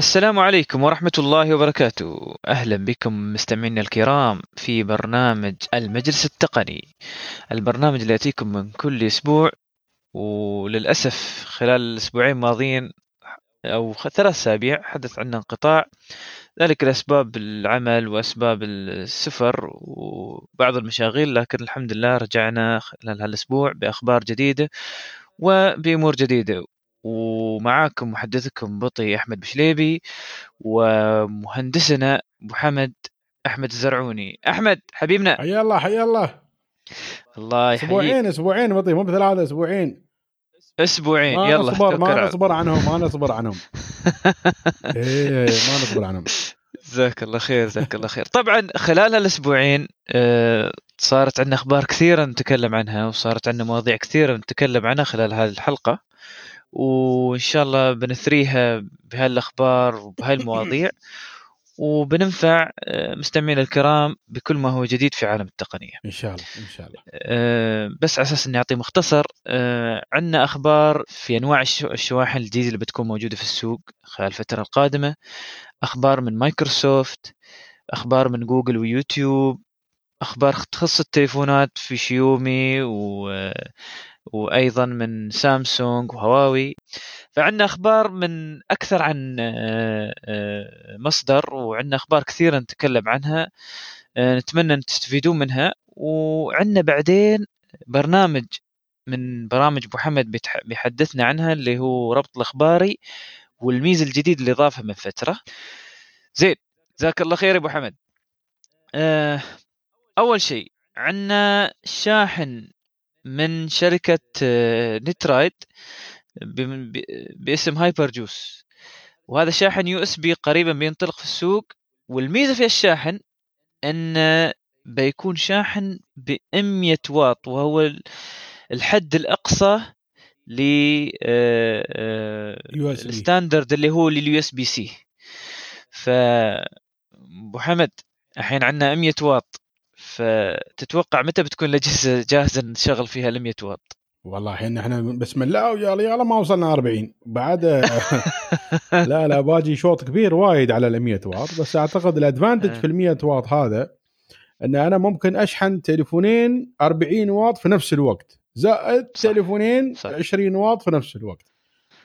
السلام عليكم ورحمة الله وبركاته. أهلا بكم مستمعينا الكرام في برنامج المجلس التقني. البرنامج اللي يأتيكم من كل أسبوع وللأسف خلال الأسبوعين الماضيين أو ثلاث أسابيع حدث عندنا انقطاع. ذلك لأسباب العمل وأسباب السفر وبعض المشاغل لكن الحمد لله رجعنا خلال هالأسبوع بأخبار جديدة وبأمور جديدة. ومعاكم محدثكم بطي أحمد بشليبي ومهندسنا ابو حمد أحمد الزرعوني. أحمد حبيبنا. حيا الله حيا الله. الله يحييك. أسبوعين أسبوعين بطي مو بثلاثة أسبوعين. أسبوعين ما يلا نصبر ما نصبر عنهم ما نصبر عنهم. إيه ما نصبر عنهم. جزاك الله خير جزاك الله خير. طبعا خلال هالأسبوعين آه، صارت عندنا أخبار كثيره نتكلم عنها وصارت عندنا مواضيع كثيره نتكلم عنها خلال هذه الحلقة. وإن شاء الله بنثريها بهالأخبار وبهاي المواضيع وبننفع آه، مستمعينا الكرام بكل ما هو جديد في عالم التقنية. إن شاء الله إن شاء الله. أه، بس على أساس إني أعطي مختصر أه، عندنا أخبار في أنواع الش- الشواحن الجديدة اللي بتكون موجودة في السوق خلال الفترة القادمة. أخبار من مايكروسوفت أخبار من جوجل ويوتيوب أخبار تخص التليفونات في شيومي و وأيضا من سامسونج وهواوي. فعندنا أخبار من أكثر عن أه، أه، مصدر وعندنا أخبار كثيرة نتكلم عنها. أه، نتمنى أن تستفيدون منها. وعندنا بعدين برنامج من برامج أبو حمد بيتح- بيحدثنا عنها اللي هو ربط الأخباري والميزة الجديد اللي ضافها من فترة. زين جزاك الله خير يا أبو حمد. آه، أول شيء عندنا شاحن من شركة آه، نترايد باسم HyperJuice وهذا شاحن USB قريبا بينطلق في السوق. والميزة في الشاحن انه بيكون شاحن ب 100 واط وهو ال- الحد الأقصى ل آه، آه،. ال standard اللي هو لل USB-C. ف أبو حمد الحين عندنا 100 واط. فتتوقع متى بتكون الأجهزة جاهزة نشغل فيها ال 100 واط؟ والله الحين إحنا بسم الله ويا يلا ما وصلنا 40 بعد لا لا باجي شوط كبير وايد على ال 100 واط بس أعتقد ال advantage في ال 100 واط هذا إن أنا ممكن أشحن تليفونين 40 واط في نفس الوقت زائد. تليفونين صح. 20 واط في نفس الوقت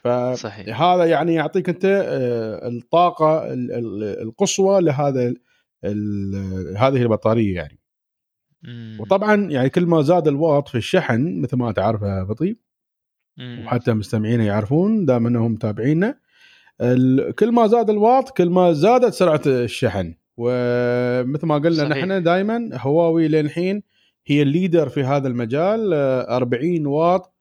فهذا يعني يعطيك أنت آه، الطاقة ال- ال- القصوى لهذا هذه البطارية يعني. وطبعا يعني كل ما زاد الواط في الشحن مثل ما تعرف يا بطيء مم. وحتى مستمعينا يعرفون دام إنهم متابعينا كل ما زاد الواط كل ما زادت سرعة الشحن. ومثل ما قلنا صحيح. نحن دائما هواوي للحين هي الليدر في هذا المجال آه، 40 واط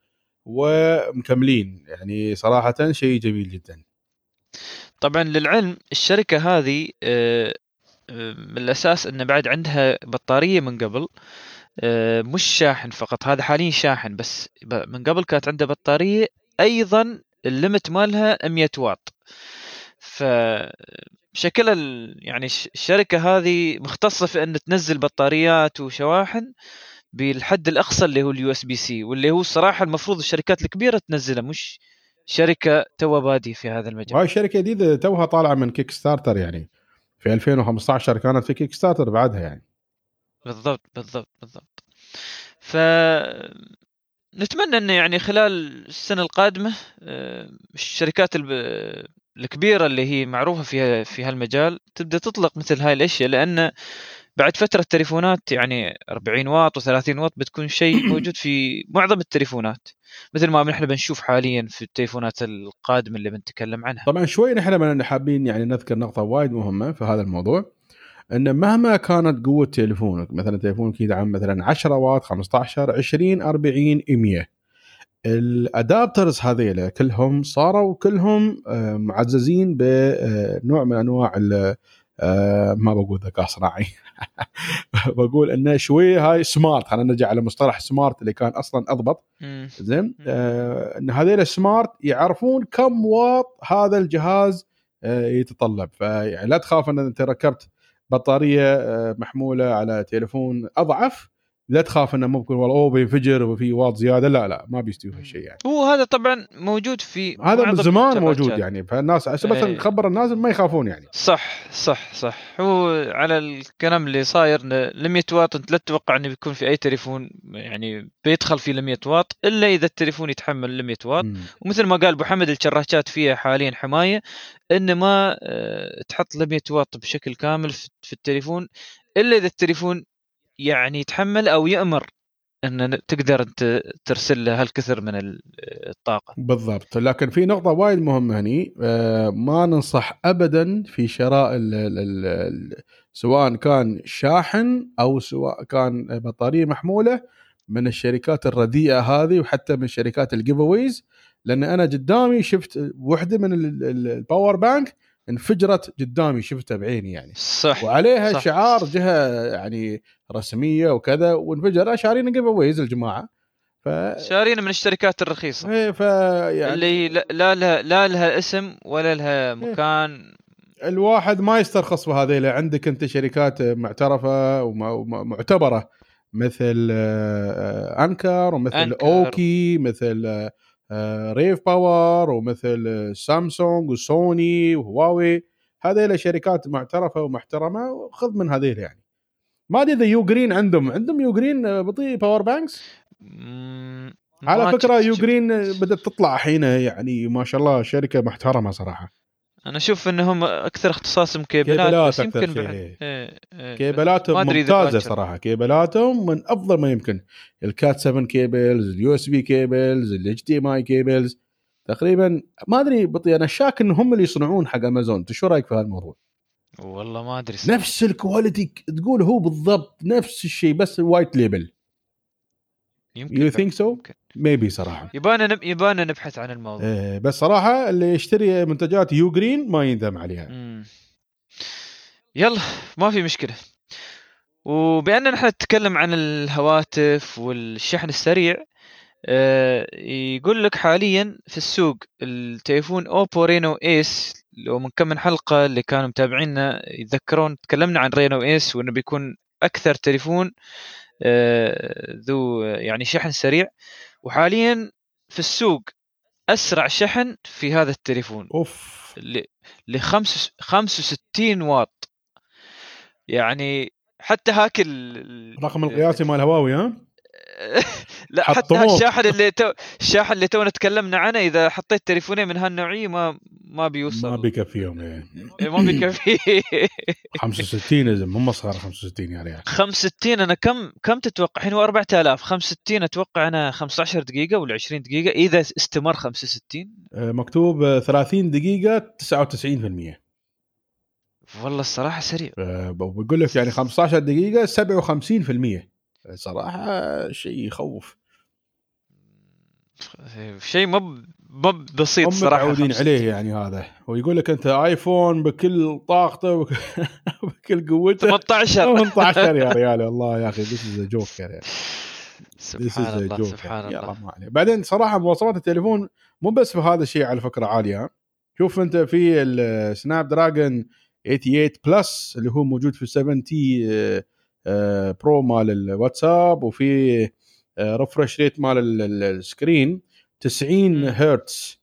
ومكملين. يعني صراحة شيء جميل جدا. طبعا للعلم الشركة هذه آه، آه، من الأساس انه بعد عندها بطارية من قبل آه، مش شاحن فقط هذا حاليا شاحن بس من قبل كانت عنده بطارية أيضا الليمت مالها 100 واط. ف شكل ال- يعني الش- الشركة هذه مختصة في إن تنزل بطاريات وشواحن بالحد الأقصى اللي هو ال USB-C واللي هو الصراحة المفروض الشركات الكبيرة تنزله مش شركة تو بادية في هذا المجال. وهاي شركة جديدة توها طالعة من Kickstarter يعني. في 2015 كانت في Kickstarter بعدها يعني. بالضبط بالضبط بالضبط. ف نتمنى انه يعني خلال السنة القادمة آه، الشركات الكبيرة اللي هي معروفة في في هالمجال تبدأ تطلق مثل هاي الأشياء لأن بعد فترة التليفونات يعني 40 واط و30 واط بتكون شيء موجود في معظم التليفونات مثل ما إحنا بنشوف حاليا في التليفونات القادمة اللي بنتكلم عنها. طبعا شوي نحن من حابين يعني نذكر نقطة وايد مهمة في هذا الموضوع إن مهما كانت قوة تليفونك مثلا تليفونك يدعم مثلا 10 واط 15 20 40 100 الأدابترز هذيلا كلهم صاروا كلهم آه، معززين بنوع من أنواع آه، ما بقول ذكاء صناعي. بقول إنه شوي هاي سمارت خلينا نرجع على مصطلح سمارت اللي كان أصلا أضبط. زين؟ آه إن هذول السمارت يعرفون كم واط هذا الجهاز آه يتطلب. فيعني لا تخاف إن أنت ركبت بطارية آه محمولة على تليفون أضعف. لا تخاف إنه ممكن والله أوه بينفجر وفي واط زيادة. لا لا ما بيستوي هالشيء يعني. هو هذا طبعا موجود في هذا من زمان. موجود يعني. فالناس عشان بس إيه. نخبر الناس ما يخافون يعني. صح صح صح. هو على الكلام اللي صاير 100 واط أنت لا تتوقع إنه بيكون في أي تليفون يعني بيدخل فيه ال 100 واط إلا إذا التليفون يتحمل ال 100 واط. ومثل ما قال أبو حمد الشراشات فيها حاليا حماية. إن ما آه، تحط ال 100 واط بشكل كامل في في التليفون إلا إذا التليفون يعني يتحمل أو يأمر إن تقدر انت ترسل له هالكثر من ال- الطاقة. بالضبط. لكن في نقطة وايد مهمة هني آه، ما ننصح ابدا في شراء ال ال ال ال سواء كان شاحن أو سواء كان بطارية محمولة من الشركات الرديئة هذه وحتى من شركات ال cheap لأن أنا قدامي شفت وحدة من ال- ال- ال power bank انفجرت قدامي شفتها بعيني يعني. صح وعليها صح. شعار جهة يعني رسمية وكذا وانفجر. شارين cheap الجماعة ف شارين من الشركات الرخيصة. إيه ف يعني اللي لا لها لا لها اسم ولا لها مكان. الواحد ما يسترخص بهذيلا عندك أنت شركات معترفة ومعتبره مثل آه، Anker ومثل Anker. okay مثل آه، RAVPower ومثل آه، سامسونج و Sony و Huawei. هذيلا شركات معترفة ومحترمة وخذ من هذيلا يعني. ما أدري إذا UGREEN عندهم عندهم UGREEN آه، بطيء power banks؟ على فكرة U. GREEN آه، بدأت تطلع الحين يعني ما شاء الله شركة محترمة صراحة. أنا أشوف إنهم أكثر اختصاصهم كيبلات, كيبلات بس أكثر يمكن بعد. إيه. إيه إيه كيبلاتهم ممتازة. صراحة. كيبلاتهم من أفضل ما يمكن. ال Cat 7 cables ال USB cables ال HDMI cables. تقريبا ما أدري بطيء أنا شاك ان هم اللي يصنعون حق أمازون. أنت شو رأيك في هالموضوع؟ والله ما أدري. نفس ال quality تقول هو بالضبط نفس الشيء بس white label. يمكن you. think so. maybe صراحة يبانا نب... يبانا نبحث عن الموضوع إيه بس صراحة اللي يشتري منتجات UGREEN ما يندم عليها مم. يلا ما في مشكلة وبأننا نحن نتكلم عن الهواتف والشحن السريع آه، يقول لك حاليا في السوق التليفون Oppo Reno Ace لو من كم من حلقة اللي كانوا متابعينا يتذكرون تكلمنا عن Reno Ace وإنه بيكون أكثر تليفون ذو يعني شحن سريع. وحاليا في السوق أسرع شحن في هذا التليفون. أوف. ل ل 65 واط. يعني حتى هاك ال- الرقم القياسي مال هواوي ها؟ لا حتى. الشاحن اللي تو الشاحن اللي تونا تكلمنا عنه إذا حطيت تليفونين من هالنوعية ما ما بيوصل. ما بيكفيهم إيه. إيه، ما بيكفي. 65 لازم مو مسخره 65 يا ريال. 65 أنا كم كم تتوقع؟ الحين هو 4000 65 أتوقع أنا 15 دقيقة ولا 20 دقيقة. إذا استمر 65 آه، مكتوب آه، 30 دقيقة 99% والله الصراحة سريع. آه، بقول لك يعني 15 دقيقة 57% صراحة شيء يخوف. شيء مو مو بسيط هم صراحة متعودين 65. عليه يعني هذا. ويقول لك أنت آيفون بكل طاقته بكل قوته. 18 18 يا ريال والله يا أخي this is joke يا ريال. سبحان الله. سبحان الله. ما عليه بعدين صراحة مواصفات التليفون مو بس في هذا الشيء على فكرة عالية. شوف أنت في ال Snapdragon 88 Plus اللي هو موجود في 7T Pro مال الواتساب وفي refresh rate مال ال- ال- ال screen 90 مم. هرتز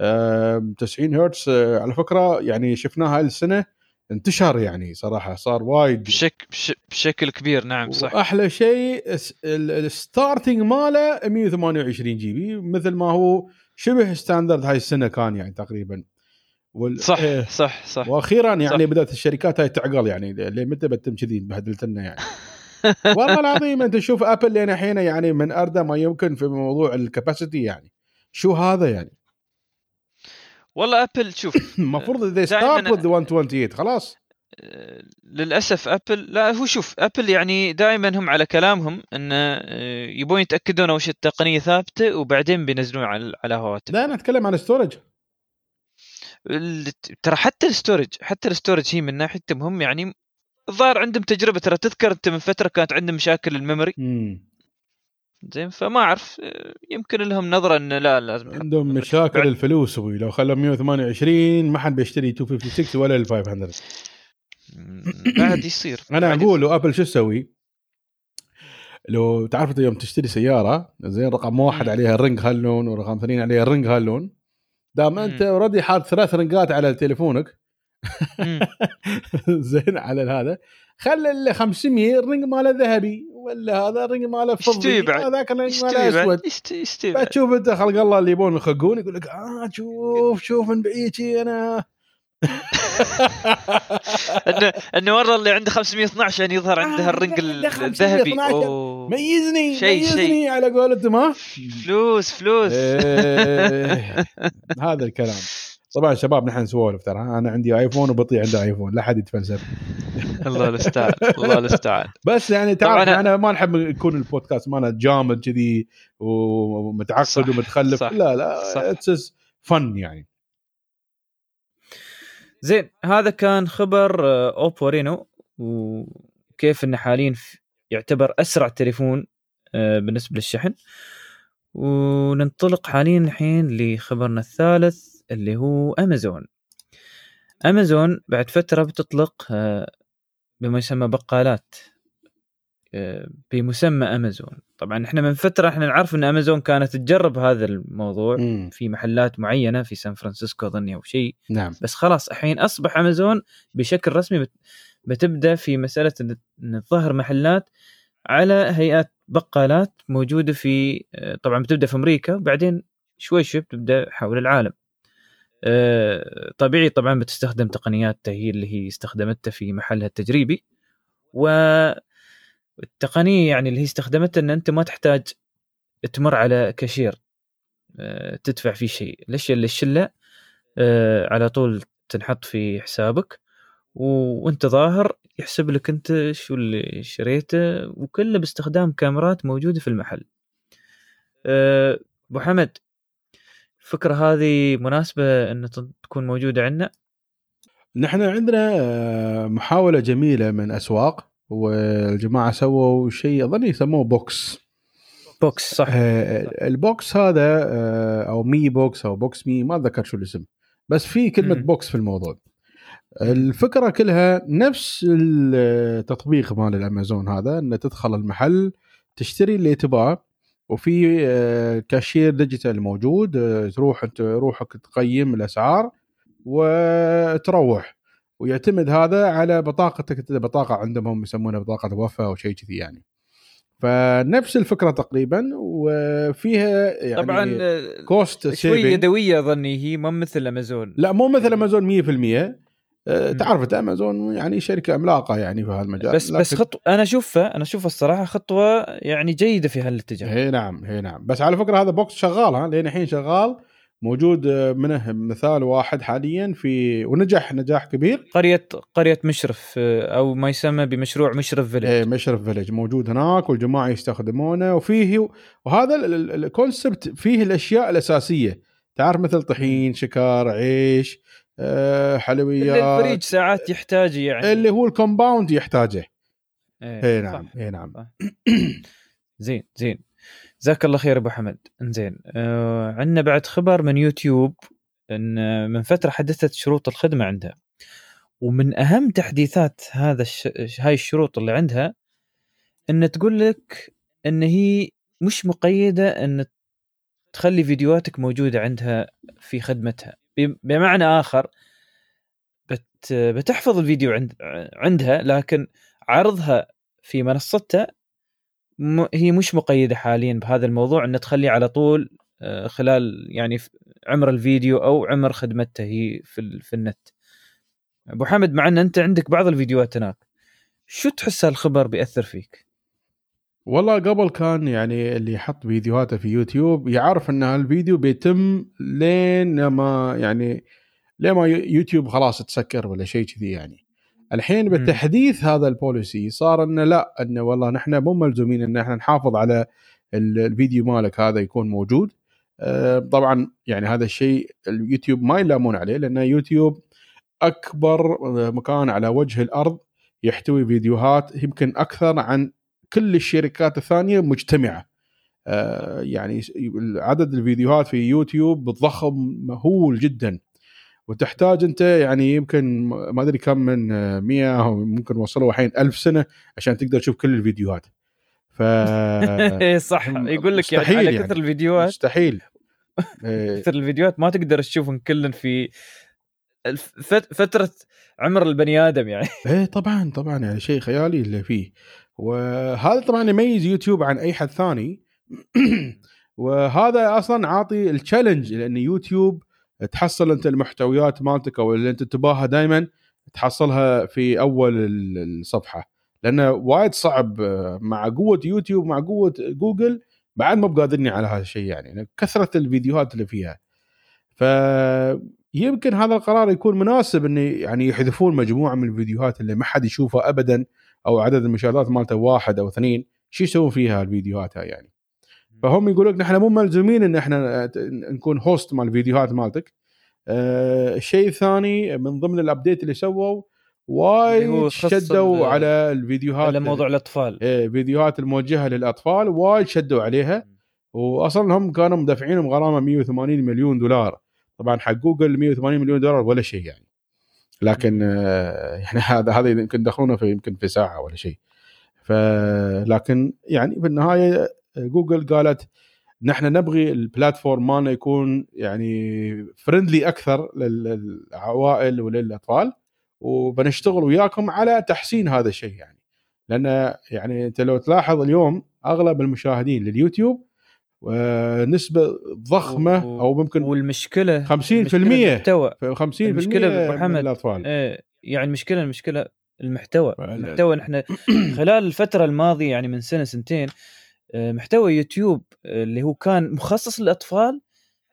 آه، 90 هرتز آه، على فكرة يعني شفناها هاي السنة انتشر يعني صراحة صار وايد. بشكل بش- بشكل كبير نعم صح. وأحلى شيء الس- ال- ال starting ماله 128 GB مثل ما هو شبه standard هاي السنة كان يعني تقريبا. وال... صح إيه. صح صح. وأخيرا يعني صح. بدأت الشركات هاي تعقل يعني ليه متى بتم كذي بهدلت لنا يعني؟ والله العظيم أنت تشوف Apple لين الحين يعني من اردى ما يمكن في موضوع ال capacity يعني. شو هذا يعني؟ والله Apple شوف المفروض اذا start with 128 خلاص. آه، للأسف Apple لا هو شوف Apple يعني دائما هم على كلامهم انه آه، يبون يتأكدون اول شيء التقنية ثابتة وبعدين بينزلون على على هواتف. لا أنا أتكلم عن storage ترى حتى ال storage حتى ال storage هي من ناحيتهم هم يعني الظاهر عندهم تجربة. ترى تذكر أنت من فترة كانت عندهم مشاكل ال memory. زين فما أعرف يمكن لهم نظرة انه لا لازم عندهم. مشاكل بعد- الفلوس أبوي. لو خلوا 128 ما حد بيشتري 256 ولا ال 500 مم، بعد يصير. أنا أقول له Apple شو تسوي؟ لو تعرف أنت يوم تشتري سيارة زين رقم واحد. عليها ال ring هاللون ورقم اثنين عليها ال ring هاللون دام أنت. already حاط ثلاث ring ات على تليفونك. زين على هذا خلي ال 500 ال ring ماله ذهبي ولا هذا ال ring ماله فضي. هذاك ال ring ماله أسود. فتشوف أنت خلق الله اللي يبون يخقون يقول لك آه شوف شوف من بعيد أنا انه انه مره اللي عنده 512 يعني يظهر عنده آه، ال ring عنده 512. الذهبي. ميزني شيء- ميزني شيء. على قولتهم ها فلوس فلوس إيه، هذا الكلام طبعا شباب نحن نسولف ترى أنا عندي iPhone وبطي عنده iPhone لا حد يتفلسف الله المستعان الله المستعان بس يعني تعرف طبعاً أنا ما نحب يكون البودكاست مالنا جامد كذي ومتعقد ومتخلف صح، لا لا. اتس فن يعني زين هذا كان خبر آه، أوبو رينو وكيف انه حاليا يعتبر أسرع تليفون آه، بالنسبة للشحن. وننطلق حاليا الحين لخبرنا الثالث اللي هو أمازون. أمازون بعد فترة بتطلق آه، بما يسمى بقالات. بمسمى أمازون طبعا إحنا من فترة إحنا نعرف إن أمازون كانت تجرب هذا الموضوع مم. في محلات معينة في سان فرانسيسكو اظني أو شيء نعم بس خلاص الحين أصبح أمازون بشكل رسمي بت- بتبدأ في مسألة ان تظهر محلات على هيئات بقالات موجودة في آه، طبعا بتبدأ في أمريكا وبعدين شوي شوي بتبدأ حول العالم. آه، طبيعي طبعا بتستخدم تقنيات هي اللي هي استخدمتها في محلها التجريبي والتقنيه يعني اللي هي استخدمتها إن أنت ما تحتاج تمر على كاشير آه، تدفع فيه شيء. الأشياء اللي الشله آه، على طول تنحط في حسابك وأنت ظاهر يحسب لك أنت شو اللي شريته وكله باستخدام كاميرات موجودة في المحل. آه، أبو حمد الفكرة هذه مناسبة إن تكون موجودة عندنا؟ نحن عندنا محاولة جميلة من أسواق. والجماعة سووا شيء أظن يسموه box. box صح. آه، ال box هذا آه، أو my box أو box me ما أتذكر شو الاسم. بس في كلمة مم. box في الموضوع. الفكرة كلها نفس التطبيق مال الأمازون هذا ان تدخل المحل تشتري اللي تباه وفي آه، cashier digital موجود آه، تروح أنت روحك تقيم الأسعار وتروح. ويعتمد هذا على بطاقتك بطاقة عندهم هم يسمونها بطاقة وفا أو شيء كذي يعني. فنفس الفكرة تقريبا وفيها يعني طبعا آه، cost شوي saving يدوية أظني هي ما مثل أمازون. لا مو مثل أمازون 100% آه،. تعرف أمازون يعني شركة عملاقة يعني في هالمجال بس بس خطوه أنا أشوفها أنا أشوفها الصراحة خطوة يعني جيدة في هالاتجاه. هي نعم هي نعم. بس على فكرة هذا box شغال ها لين الحين شغال. موجود آه، منه مثال واحد حاليا في ونجح نجاح كبير. قرية قرية مشرف آه، أو ما يسمى بمشروع مشرف Village إيه مشرف Village موجود هناك والجماعة يستخدمونه وفيه وهذا ال- ال- ال concept فيه الأشياء الأساسية. تعرف مثل طحين شكر عيش آه، اللي حلويات الفريج ساعات يحتاج يعني. اللي هو ال compound يحتاجه. إيه، اي صح. نعم اي نعم. زين زين. جزاك الله خير أبو حمد. إنزين آه عندنا بعد خبر من يوتيوب إن من فترة حدثت شروط الخدمة عندها. ومن أهم تحديثات هذا الش... هاي الشروط اللي عندها إن تقول لك إن هي مش مقيدة إن تخلي فيديوهاتك موجودة عندها في خدمتها. بمعنى آخر بت... بتحفظ الفيديو عند... عندها لكن عرضها في منصتها م... هي مش مقيدة حاليا بهذا الموضوع ان تخليه على طول آه، خلال يعني عمر الفيديو أو عمر خدمته هي في ال... في النت. أبو حمد مع إن أنت عندك بعض الفيديوهات هناك شو تحس هالخبر بيأثر فيك؟ والله قبل كان يعني اللي يحط فيديوهاته في يوتيوب يعرف إن هالفيديو بيتم لين ما يعني لين ما يوتيوب خلاص تسكر ولا شيء كذي يعني. الحين مم. بالتحديث هذا ال policy صار إنه لا إنه والله نحن مو ملزومين إن إحنا نحافظ على ال- الفيديو مالك هذا يكون موجود. آه، طبعا يعني هذا الشيء اليوتيوب ما يلامون عليه لأن يوتيوب أكبر آه، مكان على وجه الأرض يحتوي فيديوهات يمكن أكثر عن كل الشركات الثانية مجتمعة. آه، يعني عدد الفيديوهات في يوتيوب بتضخم مهول جدا. وتحتاج أنت يعني يمكن ما أدري كم من آه، 100 أو ممكن وصلوا الحين 1000 سنة عشان تقدر تشوف كل الفيديوهات. ف إيه صح. يقول لك يعني على يعني. كثر الفيديوهات. مستحيل. إيه، كثر الفيديوهات ما تقدر تشوفهم كلن في فترة عمر البني آدم يعني. إيه طبعا طبعا يعني شيء خيالي اللي فيه. وهذا طبعا يميز يوتيوب عن أي حد ثاني. وهذا أصلا عاطي ال challenge لأن يوتيوب تحصل أنت المحتويات مالتك أو اللي أنت تباها دائما تحصلها في أول ال- الصفحة. لأنه وايد صعب مع قوة يوتيوب مع قوة جوجل بعد ما بقادرني على هذا الشيء يعني كثرة الفيديوهات اللي فيها. فيمكن هذا القرار يكون مناسب انه يعني يحذفون مجموعة من الفيديوهات اللي ما حد يشوفها ابدا أو عدد المشاهدات مالته واحد أو اثنين. شو يسوون فيها الفيديوهات هاي يعني؟ فهم يقول لك نحن مو ملزومين إن إحنا نكون host مال الفيديوهات مالتك. آه الشيء الثاني من ضمن ال update اللي سووا وايد شدوا على الفيديوهات على موضوع الأطفال. إيه فيديوهات الموجهة للأطفال وايد شدوا عليها. واصلا هم كانوا مدفعينهم غرامه 180 مليون دولار. طبعا حق جوجل 180 مليون دولار ولا شيء يعني. لكن آه، يعني هذا هذا يمكن دخلونا في يمكن في ساعة ولا شيء. ف لكن يعني في النهاية جوجل قالت نحن نبغي البلاتفورم مالنا يكون يعني فرندلي أكثر لل- للعوائل وللأطفال وبنشتغل وياكم على تحسين هذا الشيء يعني لأن يعني أنت لو تلاحظ اليوم أغلب المشاهدين لليوتيوب ونسبه ضخمة و- أو ممكن والمشكلة 50% المشكلة المحتوى 50% المشكلة أبو من. الأطفال إيه يعني المشكلة المشكلة المحتوى. المحتوى نحن خلال الفترة الماضية يعني من سنة سنتين آه، محتوى يوتيوب آه، اللي هو كان مخصص للأطفال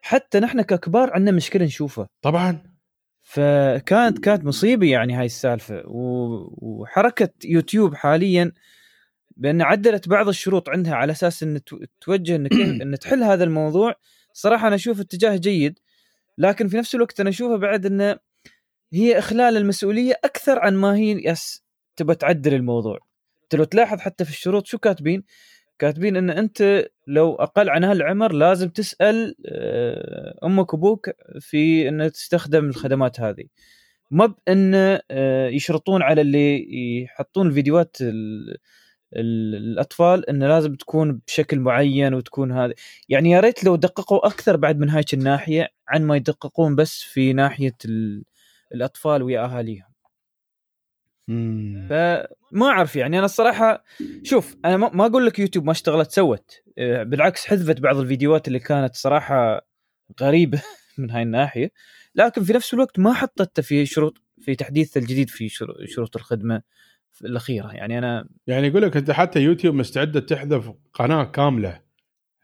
حتى نحن ككبار عندنا مشكلة نشوفه. طبعا. فكانت كانت مصيبة يعني هاي السالفة. وحركة يوتيوب حاليا بأن عدلت بعض الشروط عندها على أساس إن تو- توجه إن كيف إن تحل هذا الموضوع. صراحة أنا أشوف اتجاه جيد. لكن في نفس الوقت أنا اشوفها بعد انه هي إخلال المسؤولية أكثر عن ما هي يس تبى تعدل الموضوع. أنت لو تلاحظ حتى في الشروط شو كاتبين؟ كاتبين إن أنت لو أقل عن هالعمر لازم تسأل آه، أمك وأبوك في إن تستخدم الخدمات هذه. ما بإن آه، يشرطون على اللي يحطون الفيديوهات ال- ال- الأطفال انه لازم تكون بشكل معين وتكون هذه. يعني يا ريت لو دققوا أكثر بعد من هاي الناحية عن ما يدققون بس في ناحية ال- الأطفال ويا أهاليهم. فما أعرف يعني أنا الصراحة شوف أنا ما ما أقول لك يوتيوب ما اشتغلت سوت آه، بالعكس حذفت بعض الفيديوهات اللي كانت صراحة غريبة من هاي الناحية لكن في نفس الوقت ما حطتها في شروط في تحديث الجديد في شرو- شروط الخدمة الأخيرة يعني أنا يعني يقول لك أنت حتى يوتيوب مستعدة تحذف قناة كاملة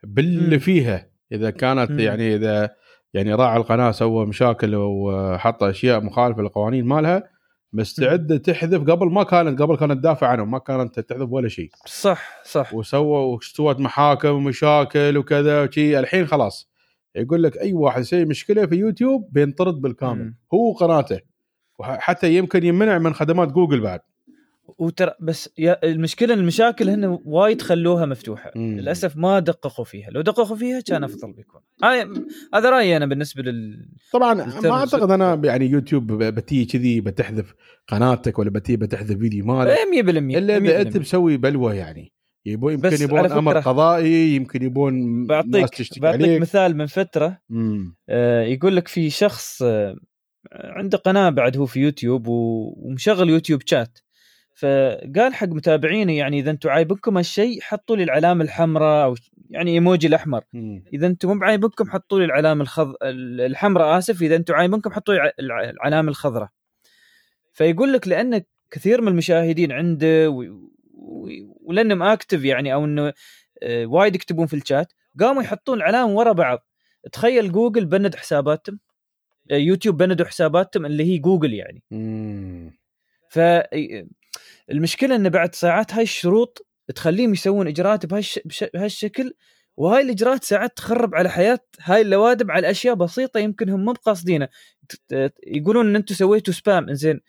باللي. فيها إذا كانت. يعني إذا يعني راعي القناة سوى مشاكل وحط أشياء مخالفة للقوانين مالها مستعده تحذف قبل ما كانت قبل كانت تدافع عنهم ما كانت تحذف ولا شيء. صح صح. وسوى وسوت محاكم ومشاكل وكذا وشي. الحين خلاص. يقول لك أي واحد يسوي مشكلة في يوتيوب بينطرد بالكامل. مم. هو قناته. وحتى يمكن يمنع من خدمات جوجل بعد. وترى بس يا المشكلة المشاكل هنا وايد خلوها مفتوحة. مم. للأسف ما دققوا فيها. لو دققوا فيها كان أفضل بيكون. هاي هذا رأيي أنا بالنسبة لل طبعا ما أعتقد أنا يعني يوتيوب بتي كذي بتحذف قناتك ولا بتي بتحذف فيديو مالك. إيه 100% إلا إذا أنت 100%. مسوي بلوه يعني. يبون يمكن يبون أمر قضائي يمكن يبون ناس بعطيك تشتكي بعطيك عليك. مثال من فترة. مم. آه، يقول لك في شخص آه، عنده قناة بعد هو في يوتيوب ومشغل يوتيوب شات. فقال حق متابعينه يعني إذا أنتم عايبكم هالشيء حطوا لي العلامة الحمراء أو يعني إيموجي الأحمر. إذا أنتم مو بعايبكم حطوا لي العلامة الخض... الحمراء آسف. إذا أنتم عايبكم حطوا لي الع- العلامة الخضراء. فيقول لك لأن كثير من المشاهدين عنده و... و... ولأنهم active يعني أو إنه آه، وايد يكتبون في الشات قاموا يحطون العلامه ورا بعض. تخيل جوجل بند حساباتهم آه، يوتيوب بندوا حساباتهم اللي هي جوجل يعني. مم. ف المشكلة انه بعد ساعات هاي الشروط تخليهم يسوون إجراءات بهالش... بهالشكل وهاي الإجراءات ساعات تخرب على حياة هاي اللوادم على أشياء بسيطة يمكن هم مو ت- يقولون إن أنتم سويتوا spam زين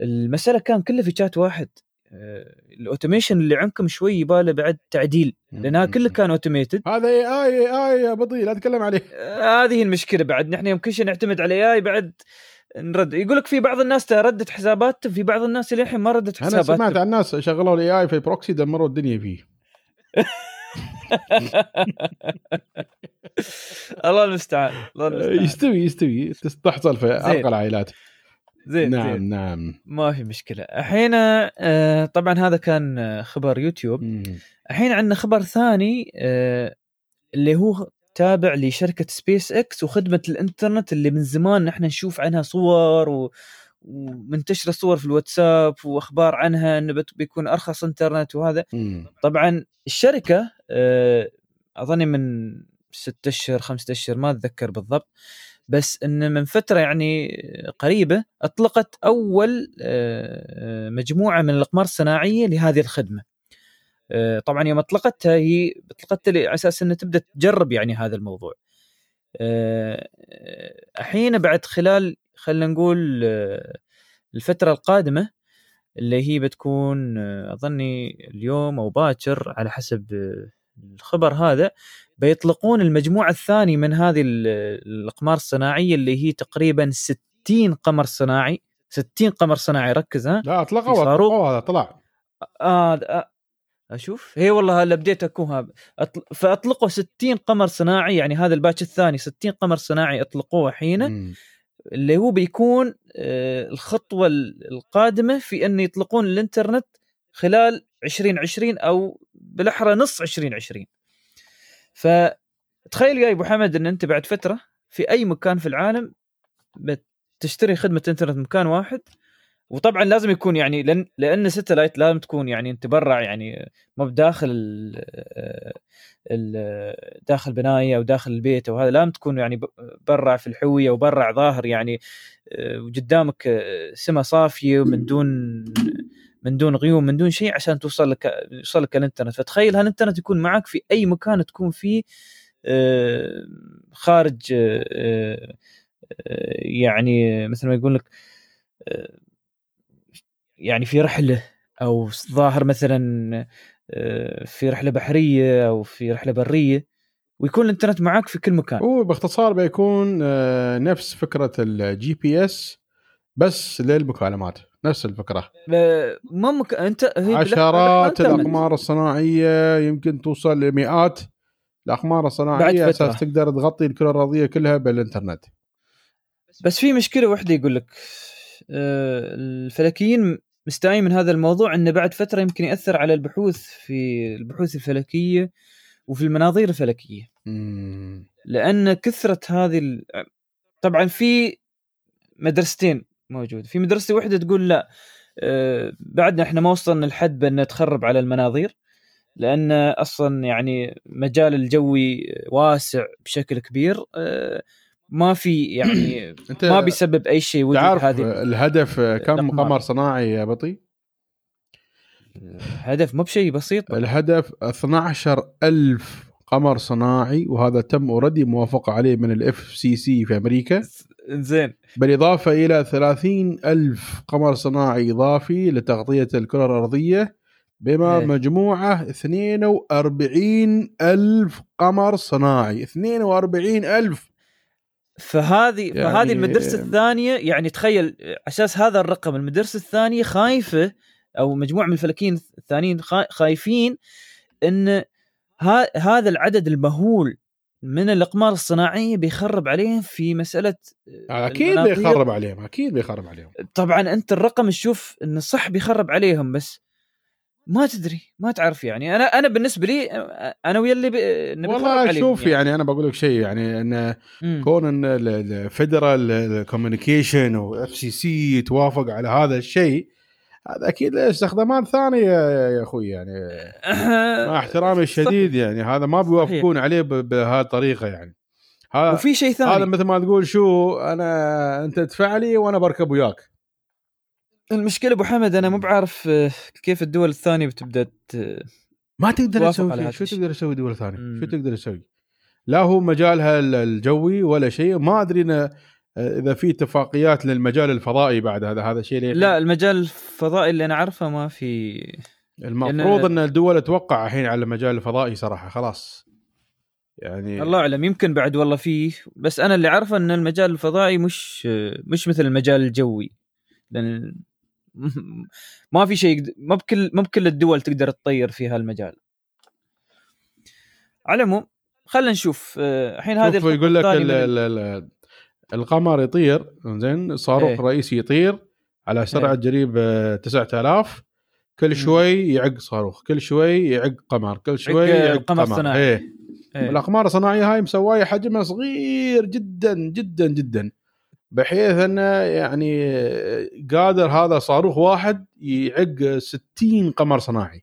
المسألة كان كلها في شات واحد. آه، ال automation اللي عندكم شوي يباله بعد تعديل لأنها كلها كان automated هذا AI اي يا بطي لا اتكلم عليه. هذه المشكلة بعد. نحن يوم كل شيء نعتمد على AI بعد نرد. يقول لك في بعض الناس ردت حساباتهم في بعض الناس اللي الحين ما ردت أنا سمعت عن ناس شغلوا ال AI في proxy دمروا الدنيا فيه. الله المستعان الله المستعان. يستوي يستوي. تحصل في أرقى العائلات. زين نعم زين. نعم. ما في مشكلة. الحين آه، طبعا هذا كان آه، خبر يوتيوب. الحين عندنا خبر ثاني آه، اللي هو تابع لشركة سبيس إكس وخدمة الإنترنت اللي من زمان نحن نشوف عنها صور و ومنتشرة صور في الواتساب وأخبار عنها إنه بيكون أرخص إنترنت وهذا مم. طبعا الشركة آه، أظني من ستة أشهر خمسة أشهر ما أتذكر بالضبط بس إن من فترة يعني قريبة أطلقت أول آه، مجموعة من الأقمار الصناعية لهذه الخدمة. آه، طبعا يوم أطلقتها هي أطلقتها على أساس انها تبدأ تجرب يعني هذا الموضوع. آه، الحين بعد خلال خلينا نقول آه، الفترة القادمة اللي هي بتكون أظني اليوم أو باكر على حسب الخبر هذا بيطلقون المجموعة الثانية من هذه ال- الأقمار الصناعية اللي هي تقريبا 60 قمر صناعي 60 قمر صناعي ركز ها لا أطلقوا. اطلقوا هذا طلع آه أشوف هي والله هلا بديت اكون أطل... فأطلقوا 60 قمر صناعي يعني هذا الباتش الثاني 60 قمر صناعي أطلقوه حين. اللي هو بيكون آه، الخطوة ال- القادمة في أن يطلقون الإنترنت خلال 2020 أو بالأحرى نص 2020 فتخيل يا أبو حمد إن أنت بعد فترة في أي مكان في العالم بتشتري خدمة إنترنت مكان واحد وطبعا لازم يكون يعني لأن لأن ستلايت لازم تكون يعني أنت برا يعني ما بداخل ال ال- داخل بناية أو داخل البيت أو هذا لازم تكون يعني برا في الحوية وبرا ظاهر يعني آه، وقدامك آه، سما صافية ومن دون من دون غيوم من دون شيء عشان توصل لك يوصل لك الإنترنت. فتخيل هالإنترنت يكون معك في أي مكان تكون فيه آه، خارج يعني مثل ما يقول لك يعني في رحلة أو ظاهر مثلا آه، في رحلة بحرية أو في رحلة برية ويكون الإنترنت معك في كل مكان هو باختصار بيكون آه، نفس فكرة ال GPS بس للمكالمات نفس الفكرة ما مك... أنت هي عشرات. الأقمار الصناعية يمكن توصل لمئات الأقمار الصناعية. أساس تقدر تغطي الكرة الأرضية كلها بالإنترنت بس في مشكلة واحدة يقول لك آه، الفلكيين مستائين من هذا الموضوع إنه بعد فترة يمكن يأثر على البحوث في البحوث الفلكية وفي المناظير الفلكية مم. لأن كثرة هذه ال... طبعا في مدرستين موجود في مدرسة واحدة تقول لا آه، بعدنا إحنا ما وصلنا لحد بأن تخرب على المناظير لأن أصلا يعني مجال الجوي واسع بشكل كبير آه، ما في يعني ما بيسبب أي شيء وجود تعرف هذه الهدف كم. قمر صناعي يا بطي؟ هدف مو بشيء بسيط الهدف 12 ألف قمر صناعي وهذا تم already موافقة عليه من ال FCC في أمريكا زين بالإضافة إلى 30 ألف قمر صناعي إضافي لتغطية الكرة الأرضية بما إيه. مجموعة 42 ألف قمر صناعي 42 ألف فهذه يعني- فهذه المدرسة الثانية يعني تخيل أساس هذا الرقم المدرسة الثانية خايفة أو مجموعة من الفلكيين الثانيين خا- خايفين إن ها هذا العدد المهول من الإقمار الصناعيه بيخرب عليهم في مسألة أكيد المناطير. بيخرب عليهم أكيد بيخرب عليهم طبعا أنت الرقم تشوف انه صح بيخرب عليهم بس ما تدري ما تعرف يعني. أنا أنا بالنسبة لي أنا ويا اللي والله شوف يعني. أنا بقول لك شيء يعني إن مم. كون إن ال Federal Communication و FCC يتوافق على هذا الشيء هذا أكيد له استخدامات ثانية يا أخوي يعني. مع احترامي الشديد يعني. هذا ما بيوافقون عليه ب- بهذه الطريقة يعني. هذا وفي شيء ثاني. هذا مثل ما تقول شو أنا أنت تدفع لي وأنا بركب وياك. المشكلة أبو حمد أنا مو بعرف آه، كيف الدول الثانية بتبدأ ما تقدر تسوي شو. تقدر تسوي دول ثانية؟ مم. شو تقدر تسوي؟ لا هو مجالها ال- الجوي ولا شيء. ما أدري إن إذا في اتفاقيات للمجال الفضائي بعد هذا هذا شيء ليه؟ لا المجال الفضائي اللي أنا أعرفه ما في. المفروض إن الدول توقع الحين على المجال الفضائي صراحة خلاص. يعني الله أعلم يمكن بعد والله فيه بس أنا اللي أعرفه إن المجال الفضائي مش مش مثل المجال الجوي. لأن ما في شيء ما بكل ما بكل الدول تقدر تطير في هالمجال على العموم خلينا نشوف آه، الحين هذه يقول لك الخطوة ال الثانية من- ال ال القمر يطير زين صاروخ إيه. رئيسي يطير على سرعة. قريب آه، 9000 كل شوي يعق صاروخ كل شوي يعق قمر كل شوي يعق قمر قمر صناعي. إيه إيه. الأقمار الصناعية هاي مسوايه حجمها صغير جدا جدا جدا بحيث أنه يعني قادر هذا صاروخ واحد يعق 60 قمر صناعي.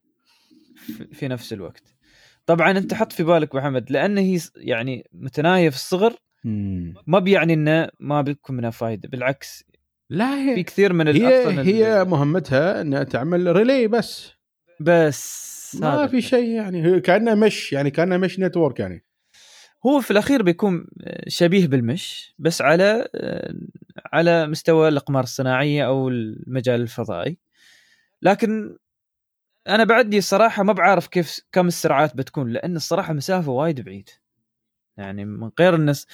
في- في نفس الوقت. طبعا أنت حط في بالك محمد لأن هي يعني متناهيه في الصغر ما بيعني إنه ما بيكون منها فائده بالعكس. لا في هي كثير من هي هي مهمتها إنها تعمل ريلي بس. بس ما في شيء يعني كانه مش يعني كانه مش نتورك يعني. هو في الأخير بيكون شبيه بال mesh بس على على مستوى الأقمار الصناعية أو المجال الفضائي. لكن أنا بعدي الصراحة ما بعرف كيف كم السرعات بتكون لأن الصراحة مسافه وايد بعيد. يعني من غير الناس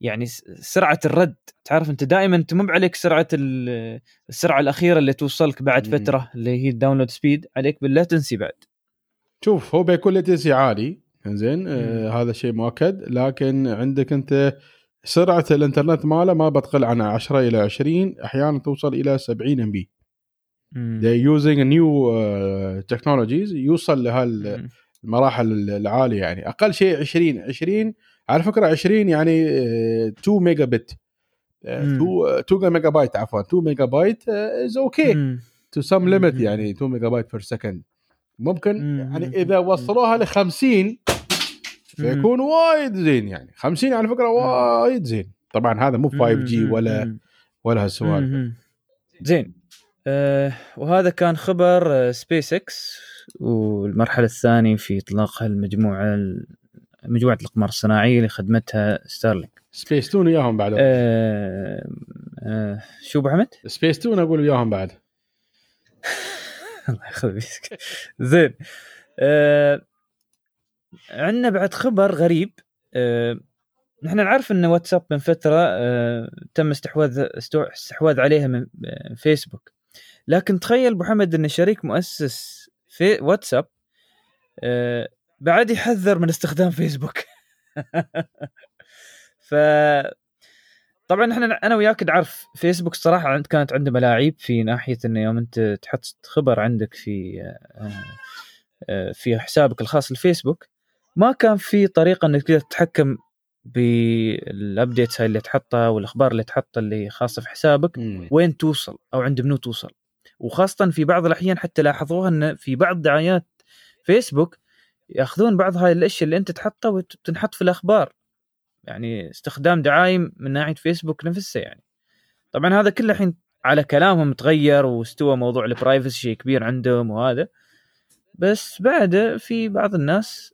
يعني سرعة الرد تعرف أنت دائما أنت مو عليك سرعة ال- السرعة الأخيرة اللي توصلك بعد. فترة اللي هي ال download speed عليك بال latency بعد. شوف هو بيكون latency عالي. زين آه. هذا شيء مؤكد لكن عندك أنت سرعة الإنترنت ماله ما بتقل عن 10 إلى 20 أحيانا توصل إلى 70 MB they using new uh, technologies يوصل لهال المراحل العالية يعني أقل شيء 20 20 على فكرة 20 يعني آه، 2 ميجا بت مم. 2 ميجا بايت عفوا 2 ميجا بايت is okay. to some limit. يعني 2 ميجا بايت per second ممكن مم. يعني إذا وصلوها ل 50 فيكون وايد زين يعني. 50 على فكرة وايد زين. طبعا هذا مو 5 G ولا. ولا هالسوالف. زين. آه وهذا كان خبر سبيس إكس والمرحلة الثانية في إطلاق المجموعه مجموعة الإقمار الصناعية اللي خدمتها ستارلينك سبيس تون وياهم بعد. آه آه شو أبو حمد؟ سبيس تون أقول وياهم بعد. الله يخليك زين. آه عندنا بعد خبر غريب آه نحن نعرف إن واتساب من فترة آه تم استحواذ استحواذ عليها من آه، فيسبوك. لكن تخيل أبو حمد إن شريك مؤسس في واتساب آه بعد يحذر من استخدام فيسبوك. ف طبعا إحنا أنا وياك نعرف فيسبوك صراحة كانت عنده ملاعب في ناحية إنه يوم أنت تحط خبر عندك في آه، آه، في حسابك الخاص الفيسبوك ما كان في طريقة إنك تقدر تتحكم بال updates هاي اللي تحطها والأخبار اللي تحطها اللي خاصة في حسابك مم. وين توصل أو عند منو توصل. وخاصة في بعض الأحيان حتى لاحظوها إن في بعض دعايات فيسبوك يأخذون بعض هاي الأشياء اللي أنت تحطها وتنحط في الأخبار. يعني استخدام دعائم من ناحية فيسبوك نفسه يعني. طبعا هذا كله الحين على كلامهم تغير واستوى موضوع ال privacy شيء كبير عندهم وهذا. بس بعده في بعض الناس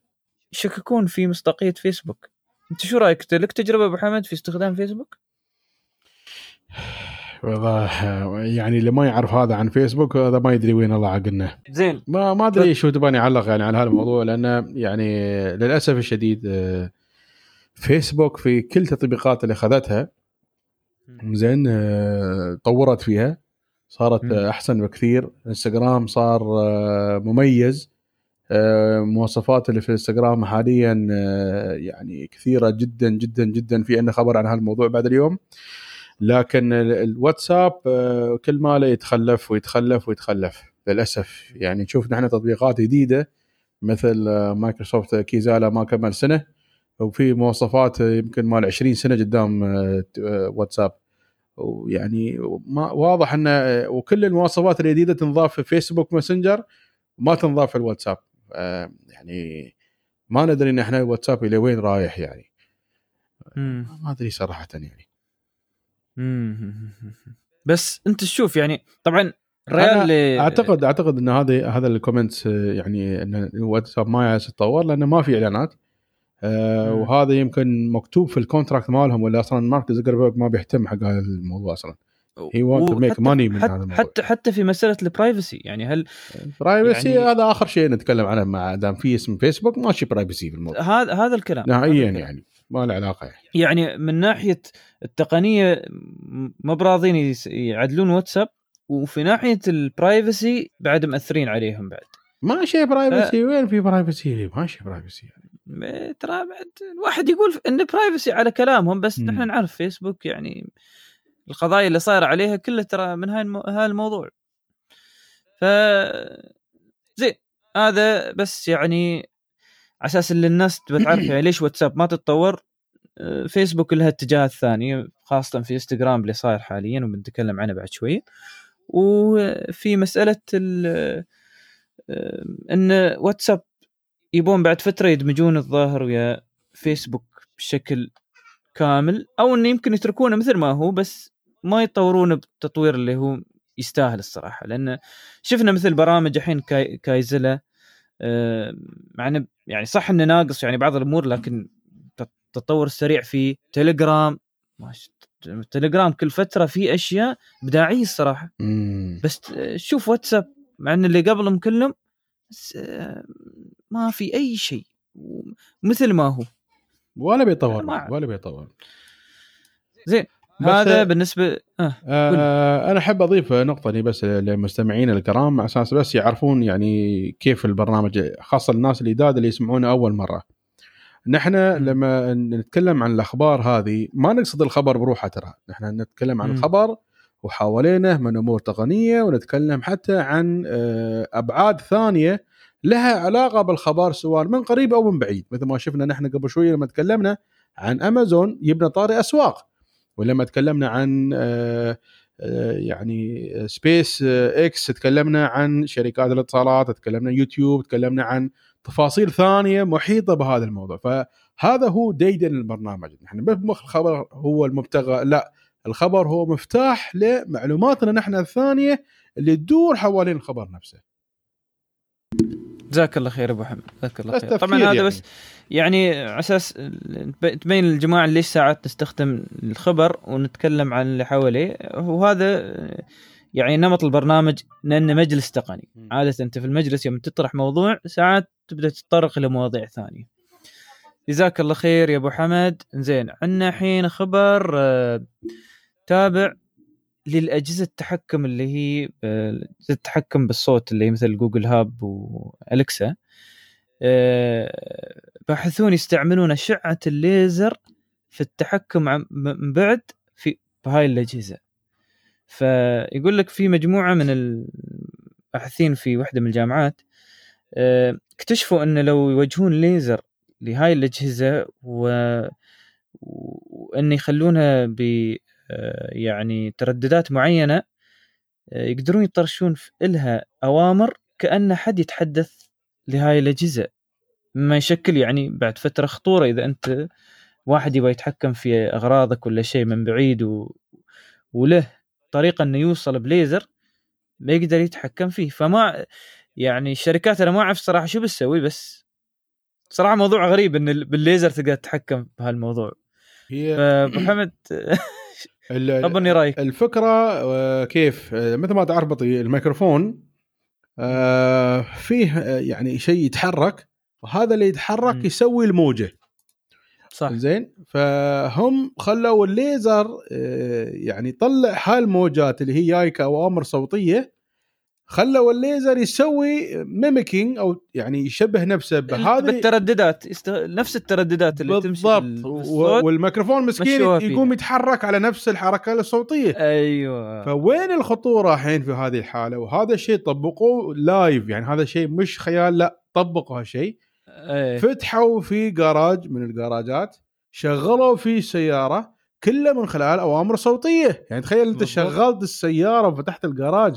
يشككون في مصداقية فيسبوك. أنت شو رأيك؟ لك تجربة أبو حمد في استخدام فيسبوك؟ والله يعني اللي ما يعرف هذا عن فيسبوك هذا ما يدري وين الله حاط عقلنا. زين. ما ما أدري شو تباني اعلق يعني على هذا الموضوع لأنه يعني للأسف الشديد آه، فيسبوك في كل التطبيقات اللي أخذتها زين آه، طورت فيها. صارت أحسن بكثير. إنستغرام صار آه، مميز. مواصفات اللي في الانستغرام حاليا آه، يعني كثيرة جدا جدا جدا في عندنا خبر عن هالموضوع بعد اليوم. لكن ال- الواتساب آه، كل ما له يتخلف ويتخلف ويتخلف للأسف. يعني نشوف نحن تطبيقات جديدة مثل آه، مايكروسوفت كيزالا ما كمل سنة وفي مواصفات آه، يمكن مال 20 سنة قدام آه، آه، واتساب. ويعني ما واضح إن آه، وكل المواصفات الجديدة تنضاف في فيسبوك ماسنجر ما تنضاف في الواتساب. آه، يعني ما ندري إن إحنا الواتساب إلى وين رايح يعني مم. ما أدري صراحة يعني مم. بس أنت تشوف يعني طبعا الريال أعتقد أعتقد إن هذا هذا ال comments آه، يعني إن الواتساب ما يتطور لأنه ما في إعلانات آه. وهذا يمكن مكتوب في ال contract مالهم ولا أصلا مارك زوكربيرج ما بيهتم حق هذا الموضوع أصلا to make وحتى- money من حتى هذا الموضوع. حتى حتى في مسألة ال privacy يعني هل privacy يعني- هذا آخر شيء نتكلم عنه مع دام في اسم فيسبوك ماشي privacy في الموضوع هذا هذا الكلام نهائيا الكلام. يعني ما له علاقة يعني يعني من ناحية التقنية ما براضين يعدلون واتساب وفي ناحية ال privacy بعد مأثرين عليهم بعد ما شيء privacy وين في privacy ما شيء privacy م- ترى بعد الواحد يقول إن privacy على كلامهم بس. نحن نعرف فيسبوك يعني القضايا اللي صايرة عليها كلها ترى من هاي المو... الموضوع. ف زين هذا بس يعني على أساس ان الناس تبى تعرف يعني ليش واتساب ما تتطور آه، فيسبوك لها اتجاهات ثانية خاصة في إنستغرام اللي صاير حاليا وبنتكلم عنه بعد شوية وفي مسألة ال- آه، إن واتساب يبون بعد فترة يدمجون الظاهر ويا فيسبوك بشكل كامل أو إنه يمكن يتركونه مثل ما هو بس ما يطورونه بالتطوير اللي هو يستاهل الصراحة. لأن شفنا مثل برامج الحين كاي كايزلا آه، مع انه يعني صح إنه ناقص يعني بعض الأمور لكن التطور السريع في تليجرام تليجرام كل فترة في أشياء ابداعيه الصراحة. مم. بس شوف واتساب مع إن اللي قبلهم كلهم آه، ما في أي شيء. مثل ما هو. ولا بيطور ولا بيطور. زين. هذا بالنسبة آه. آه أنا أحب أضيف نقطة دي بس للمستمعين الكرام على أساس بس يعرفون يعني كيف البرنامج خاصة الناس الجداد اللي يسمعونه أول مرة. نحن. لما نتكلم عن الأخبار هذه ما نقصد الخبر بروحه ترى، نحن نتكلم عن. الخبر وحوالينه من أمور تقنية ونتكلم حتى عن آه، أبعاد ثانية لها علاقة بالخبر سواء من قريب أو من بعيد، مثل ما شفنا نحن قبل شوية لما تكلمنا عن أمازون يبنى طاري أسواق ولما تكلمنا عن آه، آه، يعني سبيس إكس تكلمنا عن شركات الاتصالات تكلمنا يوتيوب تكلمنا عن تفاصيل ثانية محيطة بهذا الموضوع. فهذا هو ديدن البرنامج. نحن بمخ الخبر هو المبتغى لا الخبر هو مفتاح لمعلوماتنا نحن الثانية اللي تدور حوالين الخبر نفسه. جزاك الله خير أبو حمد. جزاك الله خير. طبعا هذا يعني. بس يعني على أساس تبين للجماعة ليش ساعات نستخدم الخبر ونتكلم عن اللي حواليه. وهذا يعني نمط البرنامج لأنه مجلس تقني. عادة أنت في المجلس يوم تطرح موضوع ساعات تبدأ تتطرق إلى مواضيع ثانية. جزاك الله خير يا أبو حمد. زين عندنا الحين خبر آه، تابع للأجهزة التحكم اللي هي آه، التحكم بالصوت اللي هي مثل جوجل هاب والكسا باحثون يستعملون أشعة الليزر في التحكم من بعد في بهاي الأجهزة. فيقول لك في مجموعة من الباحثين في واحدة من الجامعات آه، اكتشفوا إن لو يوجهون ليزر لهاي الأجهزة و... وإن يخلونها ب آه، يعني ترددات معينة آه، يقدرون يطرشون في إلها أوامر كأن حد يتحدث لهاي الأجهزة. مما يشكل يعني بعد فترة خطورة إذا أنت واحد يبغى يتحكم في أغراضك ولا شيء من بعيد و... وله طريقة إنه يوصل بليزر ما يقدر يتحكم فيه. فما يعني الشركات أنا ما أعرف صراحة شو بتسوي بس صراحة موضوع غريب إن ال- بالليزر تقدر تتحكم بهالموضوع. هي فابو حمد خبرني رأيك. الفكرة آه، كيف؟ آه، مثل ما تعرف بطي الميكروفون آه، فيه آه، يعني شيء يتحرك وهذا اللي يتحرك. يسوي الموجة. صح. زين؟ فهم خلوا الليزر آه، يعني يطلع هالموجات اللي هي جاي كاوامر صوتية خلوا الليزر يسوي mimicking أو يعني يشبه نفسه بهذه بالترددات يست... نفس الترددات اللي تمشي بالضبط بال- و- بالصوت. والميكروفون مسكين. يقوم يتحرك على نفس الحركة الصوتية. أيوه. فوين الخطورة الحين في هذه الحالة؟ وهذا الشيء طبقوه live يعني هذا الشيء مش خيال لا طبقوا هالشيء. إيه. فتحوا في جراج من الجراجات شغلوا فيه سيارة كله من خلال أوامر صوتية. يعني تخيل أنت بالضبط. شغلت السيارة وفتحت الجراج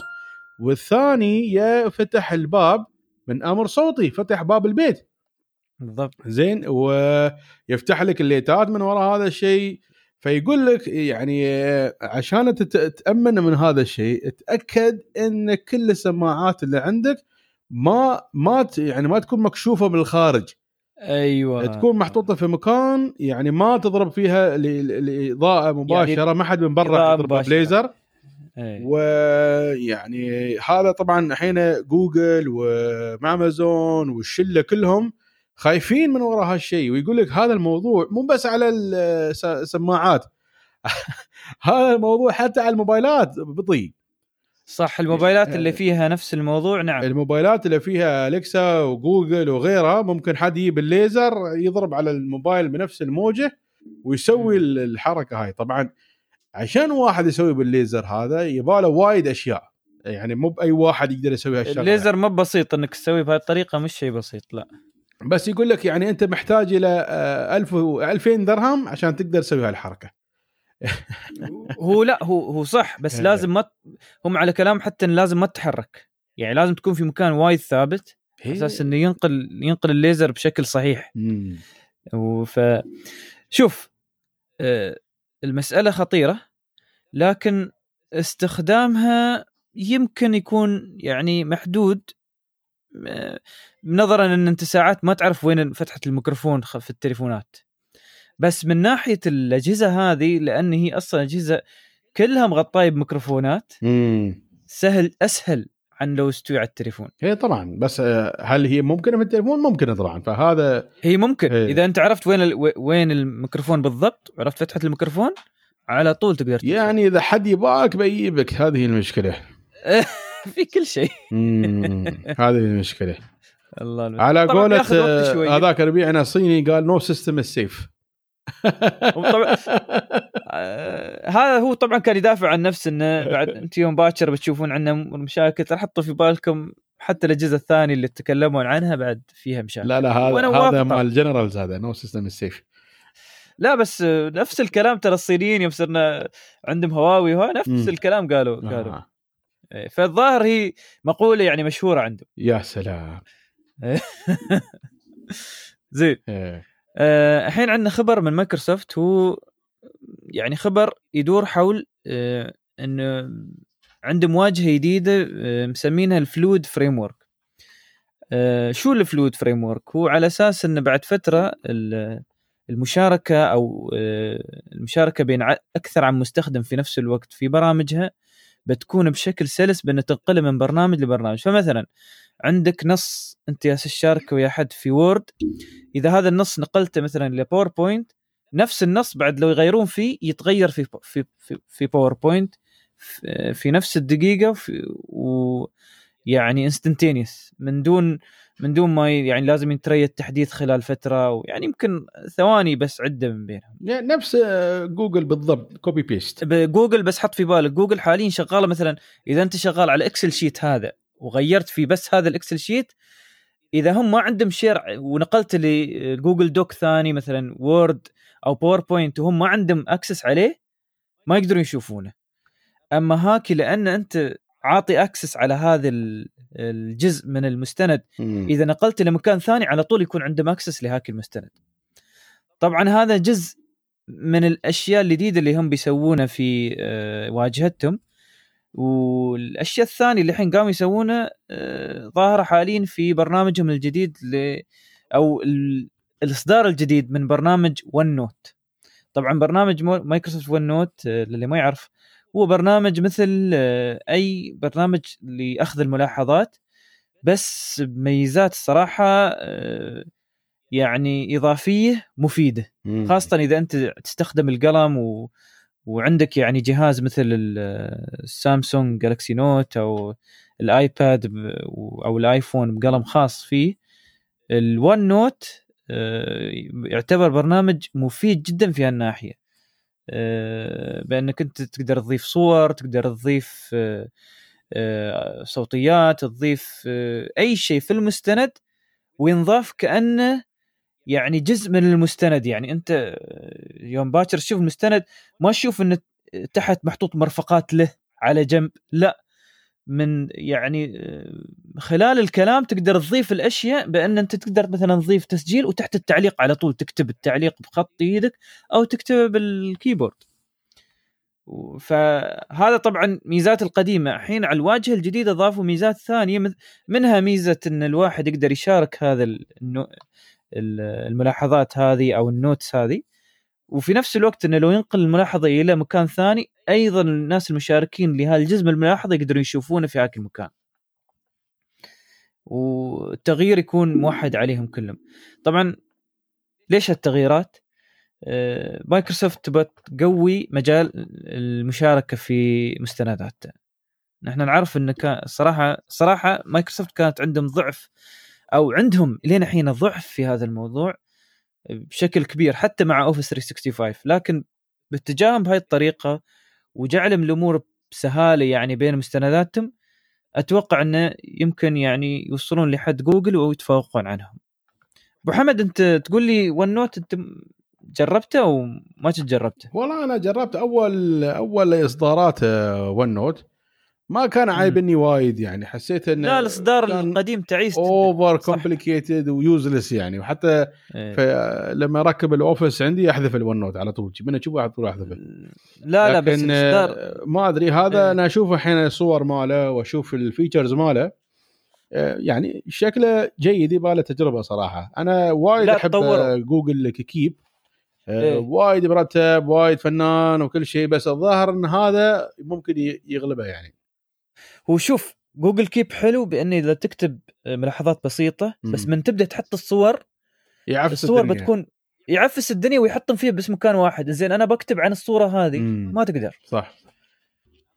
والثاني يا فتح الباب من أمر صوتي فتح باب البيت. بالضبط. زين ويفتح لك الليتات من وراء هذا الشيء فيقول لك يعني عشان تت- تتأمن من هذا الشيء تاكد إن كل السماعات اللي عندك ما ما يعني ما تكون مكشوفة من الخارج. أيوه. تكون محطوطة في مكان يعني ما تضرب فيها الاضاءه مباشرة ما حد من برا مباشرة. بليزر. إيه. ويعني هذا طبعا الحين جوجل وأمازون والشلة كلهم خايفين من وراء هالشيء ويقول لك هذا الموضوع مو بس على السماعات هذا الموضوع حتى على الموبايلات بطيء. صح الموبايلات اللي فيها نفس الموضوع نعم. الموبايلات اللي فيها الكسا وجوجل وغيرها ممكن حد يجيب الليزر يضرب على الموبايل بنفس الموجه ويسوي ال- الحركة هاي. طبعا عشان واحد يسوي بالليزر هذا يباله وايد أشياء. يعني مو بأي واحد يقدر يسوي هالشغلة. الليزر ما بسيط إنك تسويه بهذه الطريقة مش شيء بسيط لا. بس يقول لك يعني أنت محتاج إلى آه، 1000 و 2000 درهم عشان تقدر تسوي هالحركة. هو لا هو هو صح بس إيه. لازم ما هم على كلام حتى لازم ما تتحرك يعني لازم تكون في مكان وايد ثابت على أساس إنه ينقل ينقل الليزر بشكل صحيح. وف شوف المسألة خطيرة لكن استخدامها يمكن يكون يعني محدود نظرا إن أنت ساعات ما تعرف وين فتحة الميكروفون في التليفونات بس من ناحية الأجهزة هذه لأن هي أصلا أجهزة كلها مغطاية بميكروفونات مم. سهل أسهل عن لو استوي على التليفون هي طبعا بس آه، هل هي ممكنة في التليفون؟ ممكنة طبعا فهذا هي ممكن إيه. إذا أنت عرفت وين ال... وين الميكروفون بالضبط عرفت فتحة الميكروفون على طول تقدر تدخل. يعني إذا حد يباك بيجيبك هذه المشكلة في كل شيء. هذه المشكلة الله. على قولة. آه، هذاك ربيعنا صيني قال no system is safe وطبعاً- آه، هذا هو طبعا كان يدافع عن نفسه إنه بعد أنت يوم باكر بتشوفون عندنا مشاكل ترى حطوا في بالكم حتى الأجهزة الثانية اللي تكلمون عنها بعد فيها مشاكل لا لا هذا هذا مال. الجنرالز هذا no system is safe لا بس آه، نفس الكلام ترى الصينيين يوم صرنا عندهم هواوي وها نفس مم. الكلام قالوا قالوا آه. فالظاهر هي مقولة يعني مشهورة عندهم يا سلام زين إيه. آه، الحين عندنا خبر من مايكروسوفت هو يعني خبر يدور حول آه، إنه عندهم واجهه جديدة آه، مسمينها ال Fluid Framework شو ال Fluid Framework هو على أساس إنه بعد فترة ال- المشاركة أو آه، المشاركة بين أكثر عن مستخدم في نفس الوقت في برامجها بتكون بشكل سلس بأن تنقله من برنامج لبرنامج. فمثلا عندك نص انت ياي تشاركه ويا حد في وورد. إذا هذا النص نقلته مثلا لباوربوينت نفس النص بعد لو يغيرون فيه يتغير في في في, في باوربوينت في, في نفس الدقيقة وفي و يعني instantaneous من دون من دون ما يعني لازم يتريد تحديث خلال فترة يعني يمكن ثواني بس عدة من بينهم. يعني نفس آه، جوجل بالضبط copy paste بجوجل بس حط في بالك جوجل حاليا شغالة مثلا إذا أنت شغال على Excel sheet هذا وغيرت فيه بس هذا ال Excel sheet إذا هم ما عندهم share ونقلت لجوجل دوك ثاني مثلا وورد أو باوربوينت وهم ما عندهم access عليه ما يقدرون يشوفونه. أما هاكي لأن أنت عاطي access على هذا ال- الجزء من المستند. إذا نقلت لمكان ثاني على طول يكون عندهم access لهاك المستند. طبعا هذا جزء من الأشياء الجديدة اللي هم بيسوونها في آه، واجهتهم. والأشياء الثانية اللي الحين قاموا يسوونها آه، ظاهرة حاليا في برنامجهم الجديد ل أو ال- الإصدار الجديد من برنامج ون نوت طبعا برنامج مايكروسوفت ون نوت آه، للي ما يعرف هو برنامج مثل آه، أي برنامج لأخذ الملاحظات بس بميزات الصراحة يعني إضافية مفيدة. خاصة إذا أنت تستخدم القلم و... وعندك يعني جهاز مثل ال- السامسونج جالكسي نوت أو الايباد. أو الايفون بقلم خاص فيه الون نوت آه، يعتبر برنامج مفيد جدا في هالناحية آه، بأنك أنت تقدر تضيف صور تقدر تضيف آه، صوتيات تضيف أي شيء في المستند وينضاف كأنه يعني جزء من المستند يعني أنت يوم باكر تشوف المستند ما تشوف إنه تحت محطوط مرفقات له على جنب لا. من يعني خلال الكلام تقدر تضيف الأشياء بأن أنت تقدر مثلا تضيف تسجيل وتحت التعليق على طول تكتب التعليق بخط إيدك أو تكتبه بالكيبورد. فهذا طبعا ميزات القديمة. الحين على الواجهة الجديدة ضافوا ميزات ثانية منها ميزة إن الواحد يقدر يشارك هذا الملاحظات هذه أو النوتس هذه. وفي نفس الوقت إنه لو ينقل الملاحظة إلى مكان ثاني أيضا الناس المشاركين لهذا الجزء من الملاحظة يقدرون يشوفونه في هاك المكان. والتغيير يكون موحد عليهم كلهم. طبعا ليش هالتغييرات؟ آه، مايكروسوفت تبغى تقوي مجال المشاركة في مستنداتها نحن نعرف ان صراحة صراحة مايكروسوفت كانت عندهم ضعف أو عندهم لين الحين ضعف في هذا الموضوع بشكل كبير حتى مع Office 365 لكن باتجاههم بهاي الطريقة وجعلهم الأمور بسهالة يعني بين مستنداتهم أتوقع أنه يمكن يعني يوصلون لحد جوجل ويتفوقون عنهم. أبو حمد أنت تقول لي OneNote أنت جربته أو ما جربته؟ والله أنا جربت أول أول إصدارات OneNote ما كان عايبني وايد يعني. حسيت إنه لا الإصدار القديم تعيس over complicated و useless يعني. وحتى إيه. لما اركب ال Office عندي احذف ال OneNote على طول. من اشوفه على طول احذفه لا لا بس الإصدار ما أدري هذا إيه. أنا أشوف الحين الصور ماله وأشوف ال features ماله. آه، يعني شكله جيد يبغى له تجربة صراحة. أنا وايد أحب طور. Google Keep آه، إيه؟ وايد مرتب وايد فنان وكل شيء بس الظاهر إن هذا ممكن يغلبه يعني. هو شوف Google Keep حلو بإنه إذا تكتب ملاحظات بسيطة بس من تبدأ تحط الصور يعفس الصور الدنيا. بتكون يعفس الدنيا ويحطهم فيها بس مكان واحد. زين أنا بكتب عن الصورة هذه مم. ما تقدر. صح.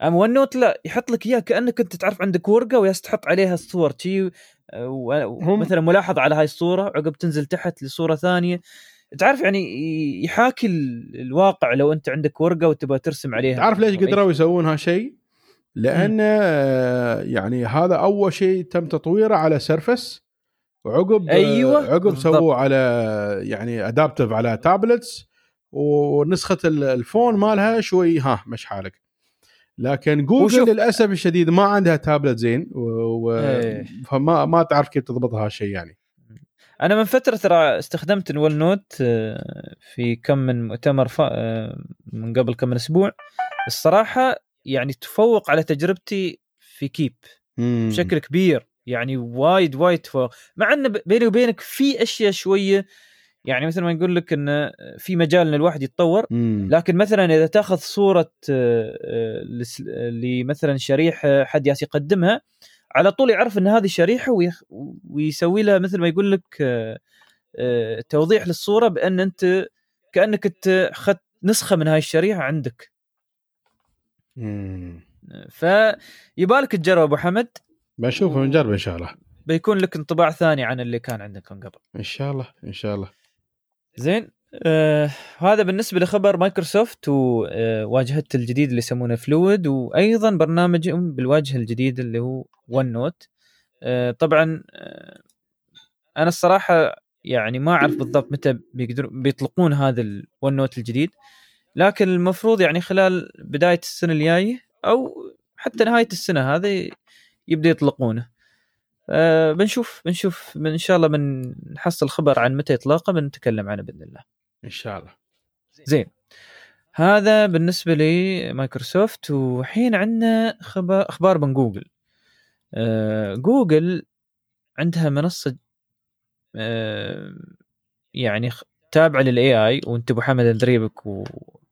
اما OneNote لا يحط لك اياه كأنك انت تعرف عندك ورقة ويالس تحط عليها الصور. شي مثلا ملاحظة على هاي الصورة عقب تنزل تحت لصورة ثانية. تعرف يعني يحاكي الواقع لو أنت عندك ورقة وتبغى ترسم عليها. تعرف ليش قدروا يسوون هالشيء؟ لأن يعني هذا أول شيء تم تطويره على Surface وعقب أيوه عقب سووه على يعني adaptive على tablets ونسخة ال phone مالها شوي ها مش حالك. لكن جوجل وشوف. للأسف الشديد ما عندها تابلت زين و... إيه. فما ما تعرف كيف تضبط هالشيء يعني. أنا من فترة ترى استخدمت ال OneNote في كم من مؤتمر ف... من قبل كم من أسبوع. الصراحة يعني تفوق على تجربتي في Keep مم. بشكل كبير يعني وايد وايد تفوق مع انه بيني وبينك في أشياء شوية يعني مثل ما يقول لك انه في مجال إن الواحد يتطور مم. لكن مثلا إذا تأخذ صورة آه، آه، لمثلا شريحه حد ياس يقدمها على طول يعرف إن هذه شريحة ويسوي لها مثل ما يقول لك آه، توضيح للصورة بأن أنت كأنك أنت اخذت نسخة من هاي الشريحة عندك فيبالك تجرب أبو حمد. بشوفه ونجرب إن شاء الله. بيكون لك انطباع ثاني عن اللي كان عندك من قبل. إن شاء الله إن شاء الله. زين آه هذا بالنسبة لخبر مايكروسوفت وواجهه الجديد اللي يسمونه Fluid وأيضا برنامجهم بالواجهة الجديدة اللي هو OneNote آه طبعا آه أنا الصراحة يعني ما أعرف بالضبط متى بيقدروا بيطلقون هذا ال OneNote الجديد. لكن المفروض يعني خلال بداية السنة الجاية أو حتى نهاية السنة هذه يبدأ يطلقونه. أه بنشوف بنشوف إن شاء الله بنحصل خبر عن متى اطلاقه بنتكلم عنه بإذن الله. إن شاء الله. زين. هذا بالنسبة لمايكروسوفت وحين عندنا خبر أخبار من جوجل. أه جوجل عندها منصة أه يعني تابعة لل AI وأنت أبو حمد ادريبك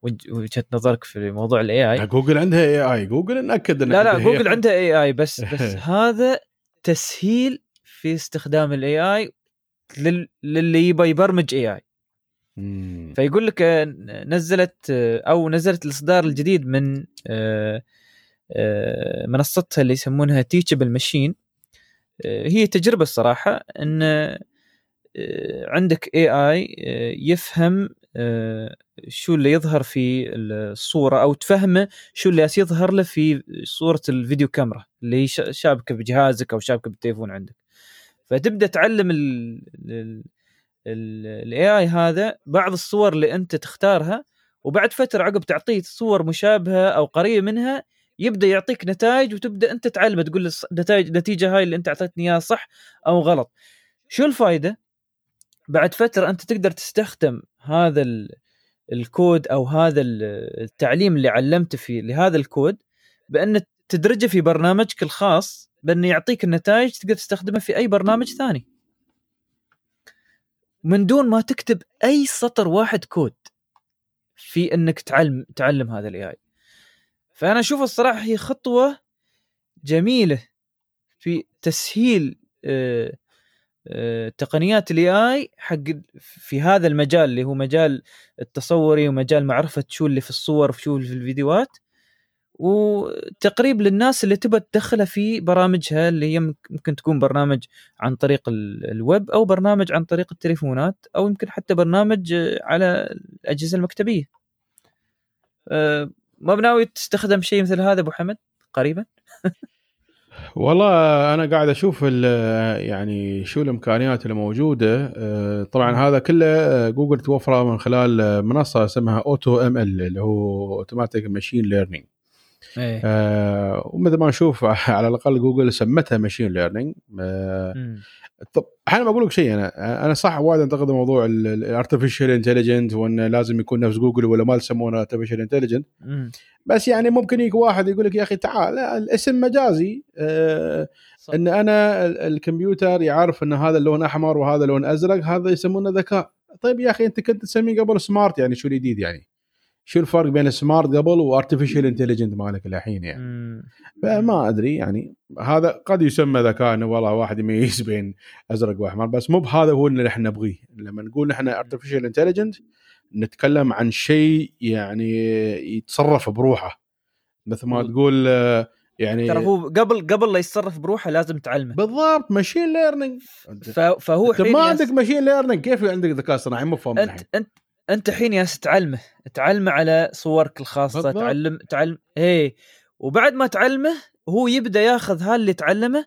وجهة نظرك في موضوع الاي اي جوجل عندها AI جوجل ناكد لا لا جوجل عندها AI بس بس هذا تسهيل في استخدام ال AI للي يبغى يبرمج AI فيقول لك آه، نزلت آه، أو نزلت الإصدار الجديد من آه، منصتها اللي يسمونها Teachable Machine هي تجربة الصراحة إن عندك AI يفهم شو اللي يظهر في الصورة أو تفهمه شو اللي يظهر له في صورة الفيديو كاميرا اللي شابكة بجهازك أو شابكة بالتليفون عندك. فتبدأ تعلم ال AI هذا بعض الصور اللي أنت تختارها وبعد فترة عقب تعطيه صور مشابهة أو قريبة منها يبدأ يعطيك نتائج وتبدأ أنت تعلمه تقول النتائج النتيجه هاي اللي أنت أعطيتني إياها صح أو غلط. شو الفائده بعد فترة أنت تقدر تستخدم هذا الكود أو هذا التعليم اللي علمته فيه لهذا الكود بأن تدرجه في برنامجك الخاص بانه يعطيك النتائج تقدر تستخدمها في أي برنامج ثاني. من دون ما تكتب أي سطر واحد كود في إنك تعلم تعلم هذا ال AI فأنا أشوف الصراحة هي خطوة جميلة في تسهيل آه تقنيات ال AI حق في هذا المجال اللي هو مجال التصوري ومجال معرفة شو اللي في الصور وشو اللي في الفيديوهات وتقريب للناس اللي تبى تدخلها في برامجها اللي هي ممكن تكون برنامج عن طريق الويب أو برنامج عن طريق التليفونات أو يمكن حتى برنامج على الأجهزة المكتبية. أه، ما بناوي تستخدم شيء مثل هذا أبو حمد قريبا؟ والله أنا قاعد أشوف يعني شو الإمكانيات اللي موجودة. أه، طبعا هذا كله أه، جوجل توفره من خلال منصة اسمها AutoML اللي هو automatic machine learning إيه. آه ومثل ما نشوف على الأقل جوجل سمتها machine learning آه طب أحيانا بقول لك شيء أنا أنا صح وايد أنتقد موضوع ال artificial intelligent وانه لازم يكون نفس جوجل ولا ما يسمونه artificial intelligent بس يعني ممكن يجي واحد يقول لك يا أخي تعال الاسم مجازي. آه إن أنا الكمبيوتر يعرف إن هذا اللون أحمر وهذا لون أزرق هذا يسمونه ذكاء. طيب يا أخي أنت كنت تسميه قبل smart يعني شو الجديد يعني؟ شو الفرق بين ال smart قبل و artificial intelligent مالك الحين يعني؟ فما أدري يعني هذا قد يسمى ذكاء إنه والله واحد يميز بين أزرق وأحمر بس مو بهذا هو اللي إحنا نبغيه. لما نقول إحنا artificial intelligent نتكلم عن شيء يعني يتصرف بروحه. مثل ما تقول يعني ترى هو قبل قبل لا يتصرف بروحه لازم تعلمه. بالضبط machine learning فهو أنت ما عندك machine learning كيف عندك ذكاء اصطناعي؟ مو فاهم أنت أنت أنت الحين يا تعلمه تعلمه على صورك الخاصة بالضبط. تعلم تعلم إيه. وبعد ما تعلمه هو يبدأ ياخذ هاللي تعلمه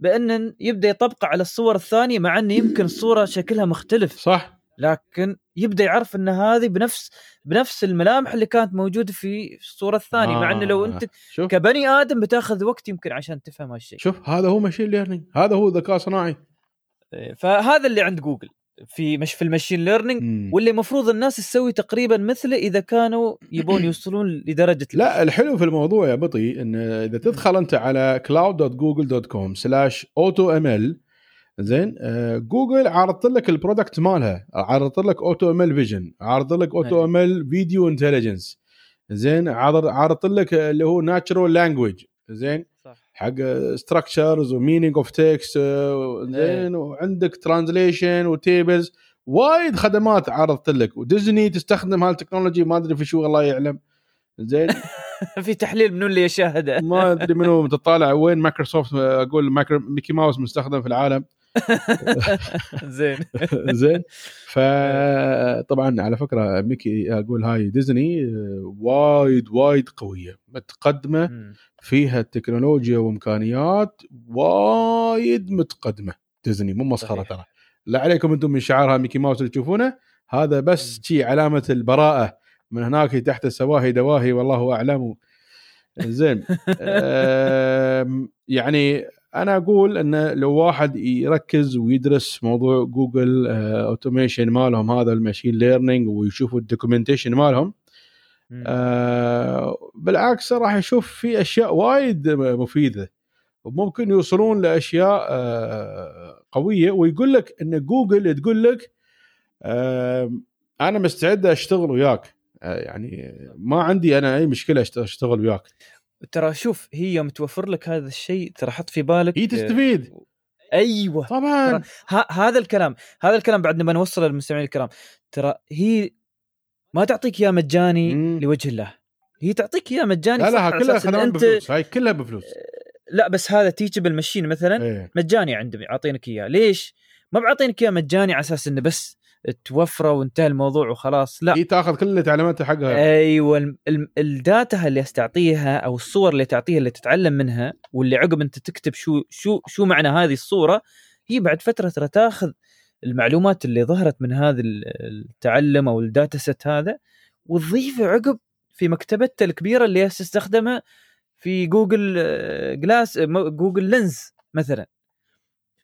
بأن يبدأ يطبقه على الصور الثانية مع انه يمكن الصورة شكلها مختلف. صح. لكن يبدأ يعرف أن هذه بنفس بنفس الملامح اللي كانت موجودة في الصورة الثانية آه مع انه لو أنت شوف. كبني آدم بتاخذ وقت يمكن عشان تفهم هالشيء. شوف هذا هو machine learning هذا هو ذكاء صناعي. إيه، فهذا اللي عند جوجل. في مش في ال machine learning واللي المفروض الناس تسوي تقريبا مثله إذا كانوا يبون يوصلون لدرجة لا الحلو في الموضوع يا بطي إن إذا تدخل أنت على cloud.google.com slash AutoML زين آه جوجل عرضت لك ال product مالها عرضت لك AutoML Vision عرضت لك AutoML Video Intelligence زين عرضت لك اللي هو natural language زين حق structures و meaning of text زين وعندك translation و tables وايد خدمات عرضت لك. وديزني تستخدم هال technology ما أدري في شو الله يعلم. زين. في تحليل منو اللي يشاهده. ما أدري منو تطالع وين؟ مايكروسوفت أقول ميكي ماوس مستخدم في العالم. زين. زين. فطبعا على فكرة ميكي أقول هاي ديزني وايد وايد قوية. متقدمة فيها تكنولوجيا وامكانيات وايد متقدمة. ديزني مو مسخرة ترى. لا عليكم أنتم من شعارها ميكي ماوس اللي تشوفونه. هذا بس شي علامة البراءة. من هناك تحت السواهي دواهي والله أعلم. زين. يعني أنا أقول انه لو واحد يركز ويدرس موضوع جوجل automation مالهم هذا ال machine learning ويشوف ال documentation مالهم آه بالعكس راح يشوف في أشياء وايد مفيدة. وممكن يوصلون لأشياء آه قوية ويقول لك إن جوجل تقول لك آه أنا مستعد أشتغل وياك. آه يعني ما عندي أنا أي مشكلة أشتغل وياك. ترى شوف هي يوم توفر لك هذا الشيء ترى حط في بالك هي تستفيد. أيوه. طبعا. هذا الكلام هذا الكلام بعد نبغى نوصله للمستمعين الكرام. ترى هي ما تعطيك اياه مجاني مم. لوجه الله. هي تعطيك اياه مجاني لا لا كلها خدمات أنت... بفلوس. هاي كلها بفلوس. لا بس هذا Teachable Machine مثلا. إيه. مجاني عندهم يعطينك إياه. ليش؟ ما بعطينك إياه مجاني على أساس إنه بس توفرة وانتهى الموضوع وخلاص. لا. هي تاخذ كل التعليمات حقها. أيوه ال data اللي تعطيها أو الصور اللي تعطيها اللي تتعلم منها واللي عقب أنت تكتب شو شو شو معنى هذه الصورة هي بعد فترة ترى تاخذ المعلومات اللي ظهرت من هذا التعلم أو ال data set هذا وتضيفه عقب في مكتبته الكبيرة اللي تستخدمها في جوجل جلاس جوجل لينز مثلا.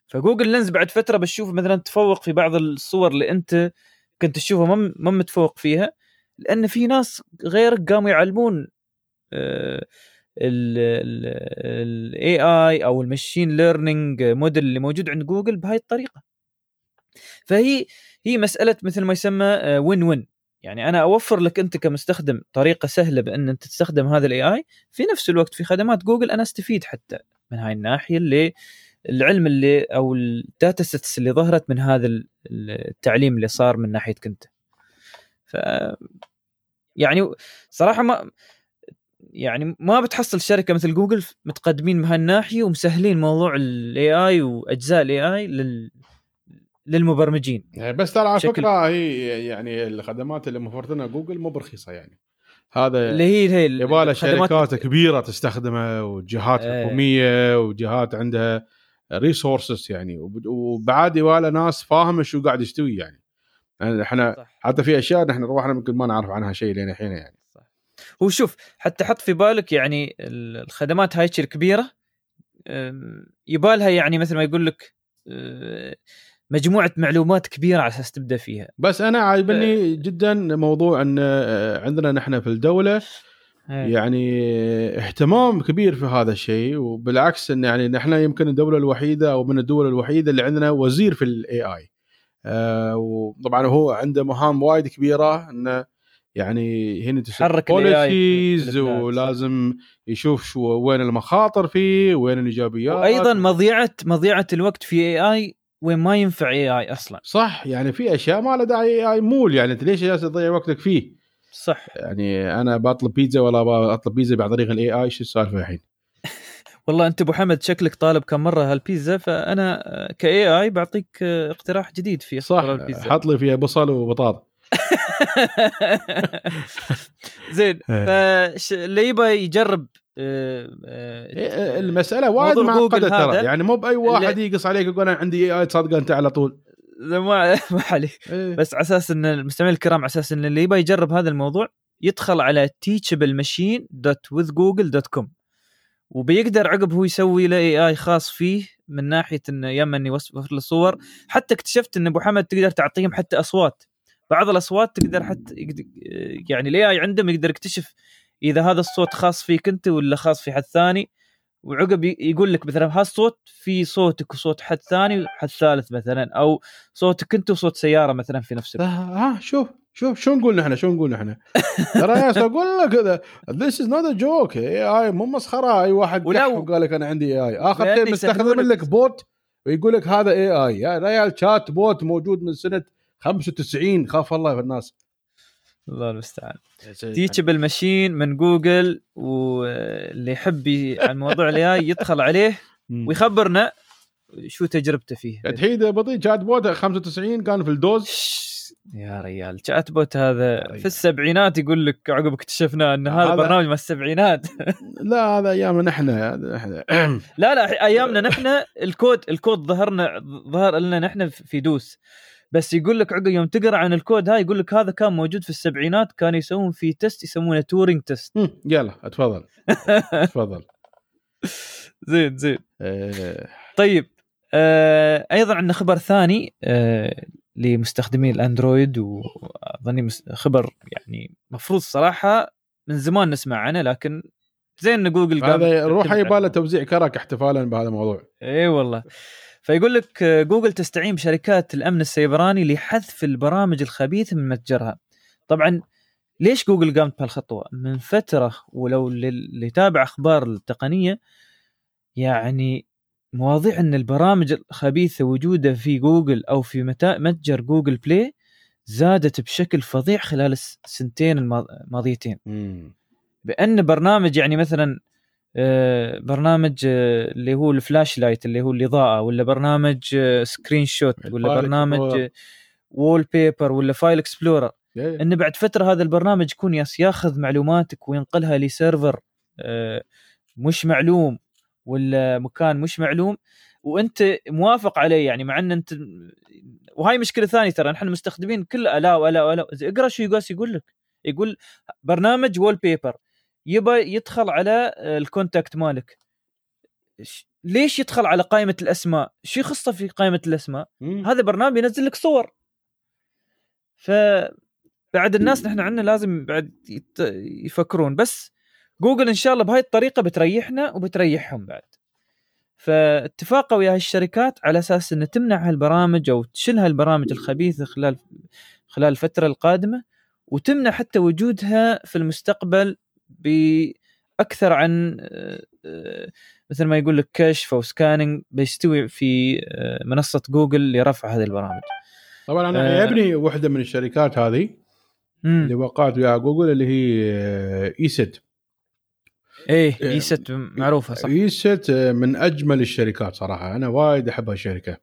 فجوجل لينز بعد فترة بتشوف مثلا تفوق في بعض الصور اللي أنت كنت تشوفها ما متفوق فيها لأن في ناس غيرك قاموا يعلمون ال AI أو ال machine learning model اللي موجود عند جوجل بهاي الطريقة. فهي هي مسألة مثل ما يسمى win win يعني أنا أوفر لك أنت كمستخدم طريقة سهلة بأن أنت تستخدم هذا ال AI في نفس الوقت في خدمات جوجل أنا أستفيد حتى من هاي الناحية اللي العلم اللي أو ال data sets اللي ظهرت من هذا التعليم اللي صار من ناحيتك أنت. ف يعني صراحة ما يعني ما بتحصل شركة مثل جوجل متقدمين بهالناحيه ومسهلين موضوع ال AI وأجزاء ال AI لل للمبرمجين يعني بس ترى على فكرة هي يعني الخدمات اللي موفرتنا جوجل مو برخيصة يعني هذا اللي هي هي يبغى شركات كبيرة تستخدمه وجهات إيه. حكومية وجهات عندها resources يعني وب- وبعد يبغى ناس فاهمة شو قاعد يستوي يعني يعني إحنا صح. حتى في أشياء نحن روحنا ممكن ما نعرف عنها شيء لين الحين يعني صح. هو شوف حتى حط في بالك يعني ال- الخدمات هاي الكبيره يبالها يعني مثل ما يقول لك أه، مجموعة معلومات كبيرة على أساس تبدأ فيها بس أنا عاجبني جدا موضوع أن آه، عندنا نحن في الدولة إيه. يعني اهتمام كبير في هذا الشيء وبالعكس إن يعني نحن يمكن الدولة الوحيدة أو من الدول الوحيدة اللي عندنا وزير في ال AI آه وطبعا هو عنده مهام وايد كبيرة انه يعني هنا في policies. ولازم يشوف شو وين المخاطر فيه وين الإيجابيات وأيضا مضيعة مضيعة الوقت في AI وين ما ينفع AI أصلا صح يعني في أشياء ما لها داعي AI مول يعني أنت ليش جالس تضيع وقتك فيه؟ صح يعني أنا بطلب بيتزا ولا بطلب بيتزا عن طريق ال AI شو السالفة الحين؟ والله أنت أبو حمد شكلك طالب كم مرة هالبيتزا فأنا ك AI بعطيك اقتراح جديد في صح البيتزا حط لي فيها بصل وبطاطا زين إيه. فش اللي يبغى يجرب المسألة وايد موضوع جوجل معقده ترى يعني مو بأي واحد يقص عليك يقول أنا عندي اي اي تصدق أنت على طول. ما ما عليك. إيه. بس على أساس إن المستمعين الكرام على أساس إن اللي يبغى يجرب هذا الموضوع يدخل على teachablemachine.withgoogle.com وبيقدر عقب هو يسوي له اي اي خاص فيه من ناحية إنه يما انه يوفر له صور حتى اكتشفت إن أبو حمد تقدر تعطيهم حتى أصوات. بعض الأصوات تقدر حتى يعني ال AI عندهم يقدر يكتشف إذا هذا الصوت خاص فيك أنت ولا خاص في حد ثاني؟ وعقب يقول لك مثلا هالصوت في صوتك وصوت حد ثاني وحد ثالث مثلا أو صوتك أنت وصوت سيارة مثلا في نفس الوقت ها شوف شوف شو نقول نحن شو نقول نحن؟ ترى يا أقول لك this is not a joke AI مو مسخرة أي واحد ولو- وقال لك أنا عندي AI آخر شيء مستخدم لك bot ويقول لك هذا AI يا ريال chatbot موجود من سنة 95 خاف الله في الناس. الله المستعان. تيتشبل ماشين من جوجل واللي يحب عن موضوع ال AI يدخل عليه. ويخبرنا شو تجربته فيه. تحيد بطيء؟ chatbot 95 كان في ال DOS. يا ريال. chatbot هذا. في السبعينات يقول لك عقب اكتشفنا إن هذا هذا- برنامج من السبعينات. لا هذا أيامنا نحن. لا لا أيامنا نحن ال code ال code ظهرنا ظهر لنا نحن في DOS. بس يقول لك عقب يوم تقرأ عن الكود هاي يقول لك هذا كان موجود في السبعينات كانوا يسوون فيه test يسمونه Turing test يلا اتفضل. تفضل زين زين. آه، طيب آه أيضا عندنا خبر ثاني آه لمستخدمي الأندرويد وأظني خبر يعني مفروض صراحة من زمان نسمع عنه لكن زين إن جوجل هذا روح يباله توزيع كرك احتفالا بهذا الموضوع. اي والله. فيقول لك آه، جوجل تستعين بشركات الأمن السيبراني لحذف البرامج الخبيثه من متجرها. طبعا ليش جوجل قامت بهالخطوة؟ من فترة ولو لل- اللي يتابع أخبار التقنية يعني مواضيع إن البرامج الخبيثة وجودها في جوجل أو في متجر Google Play زادت بشكل فظيع خلال السنتين الماض- الماضيتين مم. بأن برنامج يعني مثلا برنامج آه، اللي هو ال flashlight اللي هو الإضاءة ولا برنامج آه، screenshot ولا ال file برنامج. آه، wallpaper ولا file explorer. إن بعد فترة هذا البرنامج يكون ياخذ معلوماتك وينقلها ل server آه، مش معلوم ولا مكان مش معلوم وأنت موافق عليه يعني مع إن أنت وهاي مشكلة ثانية ترى نحن مستخدمين كل الا والا والا اقرأ شو يقول لك يقول برنامج wallpaper يبى يدخل على ال contact مالك ليش يدخل على قائمة الأسماء؟ شو يخصه في قائمة الأسماء؟ مم. هذا برنامج ينزل لك صور ف بعد الناس نحن عندنا لازم بعد يت- يفكرون بس جوجل إن شاء الله بهاي الطريقة بتريحنا وبتريحهم بعد فاتفاقوا ويا هالشركات على أساس إن تمنع هالبرامج أو تشيل هالبرامج الخبيثه خلال خلال الفترة القادمة وتمنع حتى وجودها في المستقبل بأكثر عن آه، آه، مثل ما يقول لك كشف أو scanning بيستوي في آه، منصة جوجل لرفع هذه البرامج. طبعا أنا آه. يعجبني واحدة من الشركات هذه اللي مم. وقعت وياها جوجل اللي هي ESET إيه إيه. ESET معروفة صح ESET من أجمل الشركات صراحة أنا وايد احب هالشركه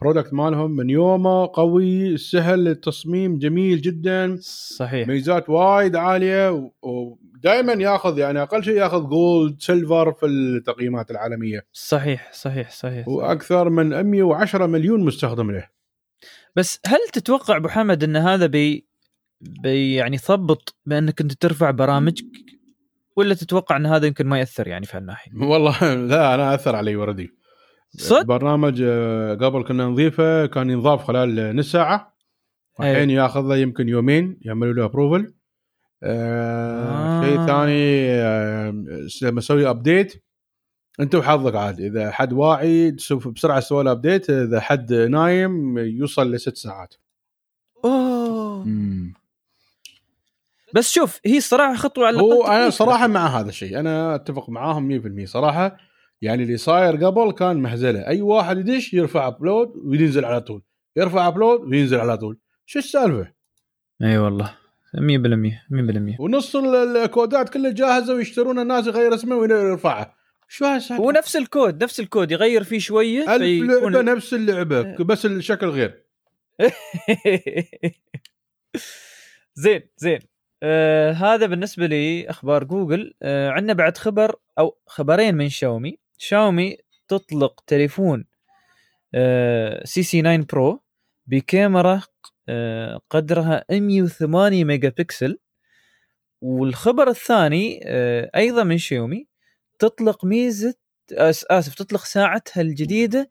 product مالهم من يومه قوي سهل التصميم جميل جدا. صحيح. ميزات وايد عالية ودائما ياخذ يعني أقل شيء ياخذ gold silver في التقييمات العالمية. صحيح صحيح صحيح وأكثر من 110 مليون مستخدم له. بس هل تتوقع أبو حمد أن هذا بي, بي يعني يثبط بأنك أنت ترفع برامجك؟ ولا تتوقع أن هذا يمكن ما يأثر يعني في هالناحية؟ والله لا أنا أثر علي وردي. صدق؟ برنامج آه، قبل كنا نضيفه كان ينضاف خلال نص ساعة. الحين ياخذ له يمكن يومين يعملوا له approval آه آه. شيء ثاني آه لما أسوي update انت وحظك عاد إذا حد واعي تسوي بسرعة له update إذا حد نايم يوصل لست ساعات. أوه. مم. بس شوف هي الصراحه خطوة على هو أنا. صراحة مع هذا الشيء. أنا أتفق معاهم 100% صراحة يعني اللي صاير قبل كان مهزلة. أي واحد يدش يرفع upload وينزل على طول. يرفع upload وينزل على طول. شو السالفة؟ إي والله. 100% 100% ونص ال- الكودات كلها جاهزة ويشترون الناس يغير اسمه ويرفعها شو هالسالفة؟ هو نفس الكود نفس الكود. يغير فيه شوية ألف فيكون- لعبة نفس اللعبة بس الشكل غير. زين زين. آه هذا بالنسبة لي أخبار جوجل. آه عندنا بعد خبر أو خبرين من شاومي. شاومي تطلق تليفون آه CC 9 Pro بكاميرا آه قدرها 108 ميجا بكسل والخبر الثاني آه أيضا من شاومي تطلق ميزة آسف تطلق ساعتها الجديدة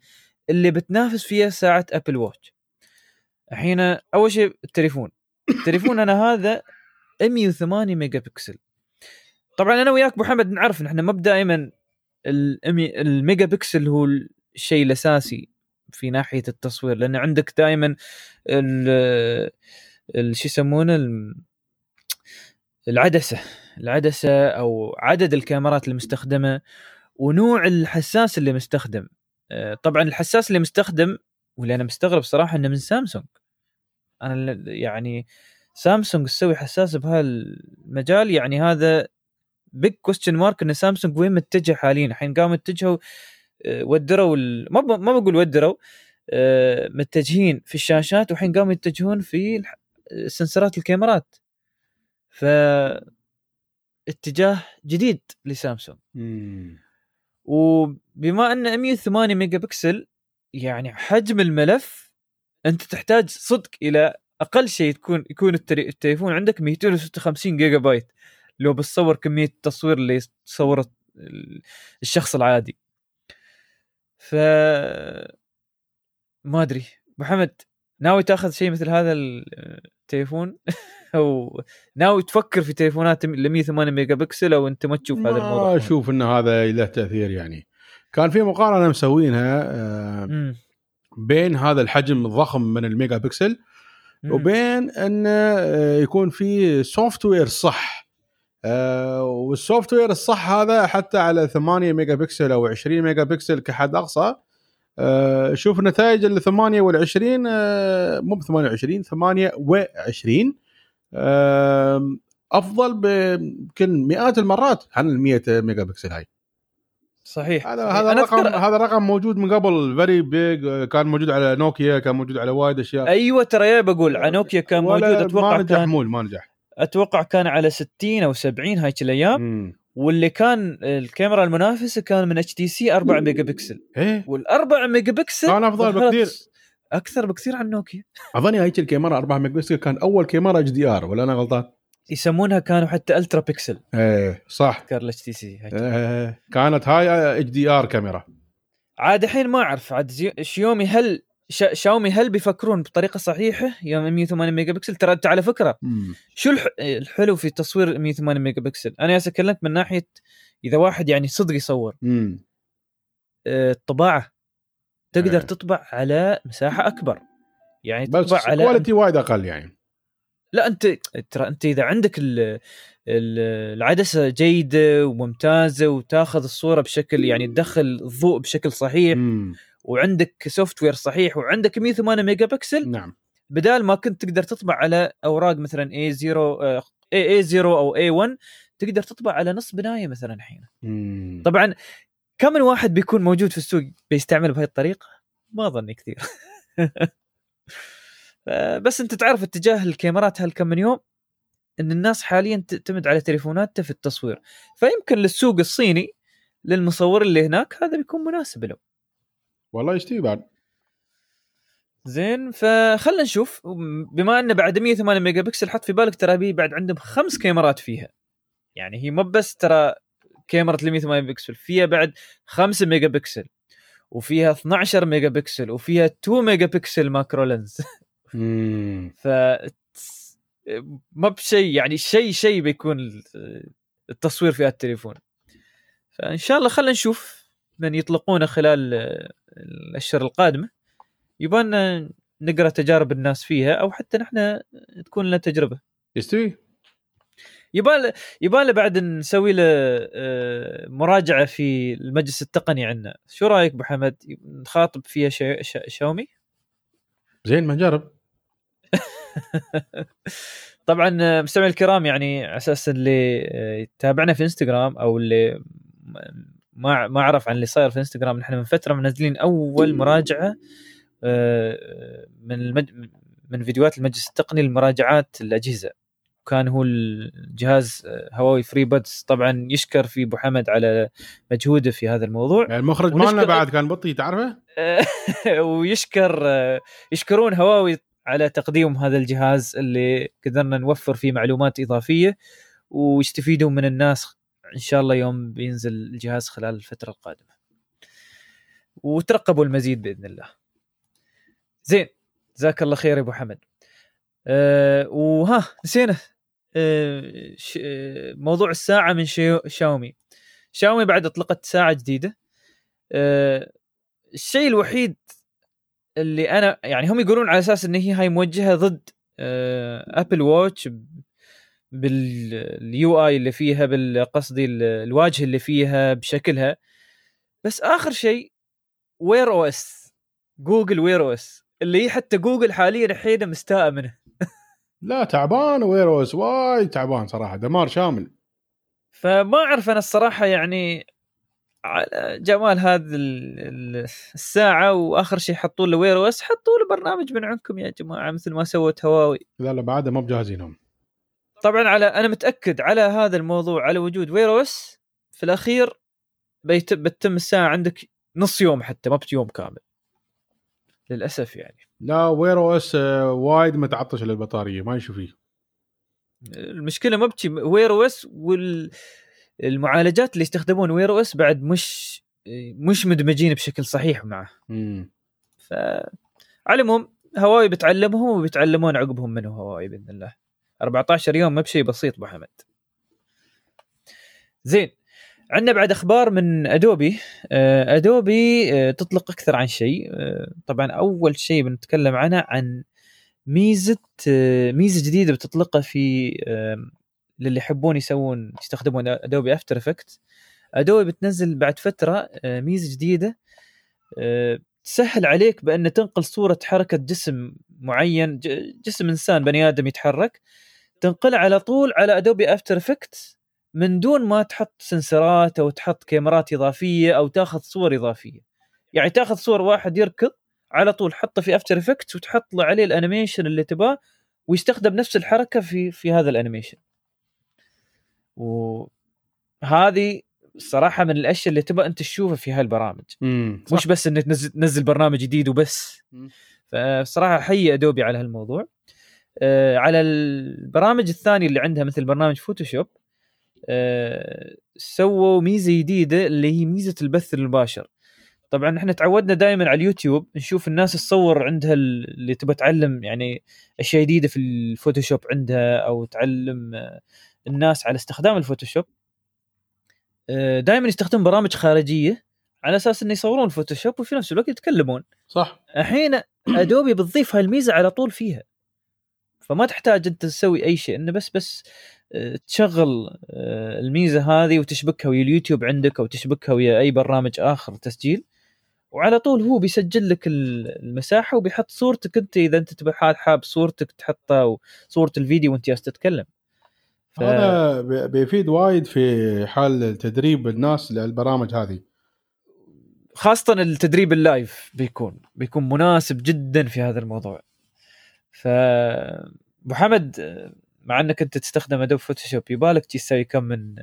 اللي بتنافس فيها ساعة Apple Watch. الحين أول شيء التليفون. التليفون أنا هذا 108 ميجا بكسل طبعا أنا وياك أبو حمد نعرف ان إحنا ما دائما الميجا بكسل هو الشيء الأساسي في ناحية التصوير لأن عندك دائما شو يسمونه؟ ال- العدسة العدسة أو عدد الكاميرات المستخدمة ونوع الحساس اللي مستخدم. آه، طبعا الحساس اللي مستخدم واللي أنا مستغرب صراحة إنه من سامسونج. أنا يعني سامسونج تسوي حساس بهالمجال يعني هذا big question mark إن سامسونج وين متجه حاليا؟ الحين قاموا اتجهوا آه، ودروا ال- ما ب- ما بقول ودروا آه، متجهين في الشاشات والحين قاموا يتجهون في الح- سنسرات الكاميرات. ف اتجاه جديد لسامسونج وبما أن 108 ميجا بكسل يعني حجم الملف أنت تحتاج صدق إلى أقل شيء تكون يكون التلي- التليفون عندك 256 جيجا بايت. لو بتصور كمية التصوير اللي تصوره ال- الشخص العادي. ف ما أدري. محمد ناوي تأخذ شيء مثل هذا التليفون أو ناوي تفكر في تليفونات ال 108 ميجا بكسل أو أنت ما تشوف هذا الموضوع؟ ما أشوف إن هذا له تأثير يعني. كان في مقارنة مسوينها آه،. بين هذا الحجم الضخم من الميجا بكسل. وبين انه آه، يكون في software صح. آه، وال software الصح هذا حتى على 8 ميجا بكسل أو 20 ميجا بكسل كحد أقصى. آه، شوف نتائج ال 8 وال 20 آه، مو ب 28 28 آه، أفضل بيمكن مئات المرات عن ال 100 ميجا بكسل هاي. صحيح هذا. هذا رقم أذكر- هذا رقم موجود من قبل very big كان موجود على نوكيا كان موجود على وايد أشياء. أيوه ترى بقول على نوكيا كان موجود أتوقع ما نجح كان مول ما نجح. أتوقع كان على 60 أو 70 هايك الأيام مم. واللي كان الكاميرا المنافسة كان من HTC 4 ميجا بكسل إيه. والأربع ميجا بكسل كان ظهرت بكثير. أكثر بكثير عن نوكيا. اظن هيك الكاميرا 4 ميجا بكسل كان أول كاميرا HDR ولا أنا غلطان؟ يسمونها كانوا حتى Ultra Pixel إيه صح. كار ال HTC هاي. كانت هاي HDR كاميرا. عاد الحين ما أعرف عاد شيومي هل شا- شاومي هل بيفكرون بطريقة صحيحة يوم 108 ميجا بكسل ترى أنت على فكرة مم. شو الح- الحلو في تصوير 108 ميجا بكسل أنا اكلمك من ناحية إذا واحد يعني صدق يصور مم. آه، الطباعه تقدر إيه. تطبع على مساحة أكبر يعني بس تطبع على quality وايد أقل يعني لا أنت ترى أنت إذا عندك ال ال العدسة جيدة وممتازة وتاخذ الصورة بشكل يعني تدخل الضوء بشكل صحيح مم. وعندك software صحيح وعندك 108 ميجا بكسل نعم. بدال ما كنت تقدر تطبع على أوراق مثلا A0 آه، A0 أو A1 تقدر تطبع على نص بناية مثلا الحين. طبعا كم من واحد بيكون موجود في السوق بيستعمل بهاي الطريقة؟ ما اظني كثير. بس أنت تعرف اتجاه الكاميرات هالكم من يوم إن الناس حاليا تعتمد على تليفوناتها في التصوير. فيمكن للسوق الصيني للمصور اللي هناك هذا بيكون مناسب له. والله يشتي بعد؟ زين فخلنا نشوف. بما أنه بعد 108 ميجا بكسل حط في بالك ترى بي بعد عندهم خمس كاميرات فيها. يعني هي مو بس ترى كاميرا 108 ميجا بكسل فيها بعد 5 ميجا بكسل وفيها 12 ميجا بكسل وفيها 2 ميجا بكسل macro lens. ف ما بشيء يعني شيء شيء بيكون التصوير في التليفون. فإن شاء الله خلينا نشوف من يطلقونه خلال الأشهر القادمة. يبان نقرأ تجارب الناس فيها أو حتى نحن تكون لنا تجربة. يستوي. يبان يبان بعد نسوي له آه، مراجعة في المجلس التقني عندنا شو رأيك أبو حمد؟ نخاطب فيها شاومي؟ زين ما نجرب. طبعا مستمعي الكرام يعني على أساس اللي يتابعنا في إنستغرام أو اللي ما ما اعرف عن اللي صاير في انستغرام نحن من فترة منزلين أول مراجعة آه، من المج... من فيديوهات المجلس التقني لمراجعات الأجهزة. كان هو الجهاز آه، هواوي FreeBuds طبعا يشكر في أبو حمد على مجهوده في هذا الموضوع. يعني المخرج مالنا بعد كان بطي تعرفه؟ ويشكر آه، يشكرون هواوي على تقديم هذا الجهاز اللي قدرنا نوفر فيه معلومات إضافية ويستفيدوا من الناس إن شاء الله يوم بينزل الجهاز خلال الفترة القادمة. وترقبوا المزيد بإذن الله. زين جزاك الله خير يا أبو حمد. أه وها نسينا. أه موضوع الساعة من شاومي. شاومي بعد أطلقت ساعة جديدة. أه الشيء الوحيد اللي أنا يعني هم يقولون على أساس إن هي هاي موجهة ضد Apple Watch بال UI اللي فيها بالقصدي الواجهة اللي فيها بشكلها. بس آخر شيء Wear OS جوجل Wear OS اللي حتى جوجل حاليا الحين مستاء منه. لا تعبان Wear OS وايد تعبان صراحة. دمار شامل. فما أعرف أنا الصراحة يعني على جمال هذه الساعة وآخر شيء حطوا له Wear OS حطوا له برنامج من عندكم يا جماعة مثل ما سوت هواوي. لا لا بعد ما بجاهزينهم. طبعا على أنا متأكد على هذا الموضوع على وجود Wear OS في الأخير بتتم الساعة عندك نص يوم حتى ما بيوم كامل. للأسف يعني. لا Wear OS وايد متعطش للبطارية ما يشوف فيه. المشكلة ما بتجي Wear OS وال المعالجات اللي يستخدمون Wear OS بعد مش مش مدمجين بشكل صحيح معه. امم ف على العموم هواوي بتعلمهم وبيتعلمون عقبهم منه هواوي بإذن الله. 14 يوم ما بشيء بسيط أبو حمد. زين عندنا بعد أخبار من أدوبي. أدوبي آه، تطلق أكثر عن شيء. آه، طبعا أول شيء بنتكلم عنه عن ميزة آه، ميزة جديدة بتطلقها في للي يحبون يسوون يستخدمون Adobe After Effect أدوبي بتنزل بعد فترة ميزة جديدة. تسهل عليك بأن تنقل صورة حركة جسم معين جسم إنسان بني آدم يتحرك. تنقلها على طول على Adobe After Effect من دون ما تحط سنسرات أو تحط كاميرات إضافية أو تاخذ صور إضافية. يعني تاخذ صور واحد يركض على طول حطه في After Effect وتحط له عليه ال animation اللي تباه ويستخدم نفس الحركة في في هذا ال animation. وهذه الصراحه من الأشياء اللي تبغى أنت تشوفها في هالبرامج مم. مش بس إنك تنزل, برنامج جديد وبس. فصراحة حي ادوبي على هالموضوع. على البرامج الثانية اللي عندها مثل برنامج فوتوشوب آه سووا ميزة جديدة اللي هي ميزة البث المباشر. طبعا إحنا تعودنا دائما على اليوتيوب نشوف الناس تصور عندها اللي تبغى تعلم يعني أشياء جديدة في الفوتوشوب عندها أو تعلم آه، الناس على استخدام الفوتوشوب. آه، دائما يستخدمون برامج خارجية على أساس إنه يصورون فوتوشوب وفي نفس الوقت يتكلمون. صح. الحين أدوبي بتضيف هالميزة على طول فيها. فما تحتاج أنت تسوي أي شيء إنه بس بس آه، تشغل آه، الميزة هذه وتشبكها ويا اليوتيوب عندك أو تشبكها ويا أي برنامج آخر تسجيل وعلى طول هو بيسجل لك المساحة وبيحط صورتك أنت إذا أنت تبي حاب صورتك تحطها وصوره الفيديو وأنت جالس تتكلم. هذا بي- بيفيد وايد في حال تدريب الناس للبرامج هذه. خاصة التدريب اللايف بيكون بيكون مناسب جدا في هذا الموضوع. ف ابو حمد مع انك انت تستخدم ادوب فوتوشوب يبالك تسوي كم من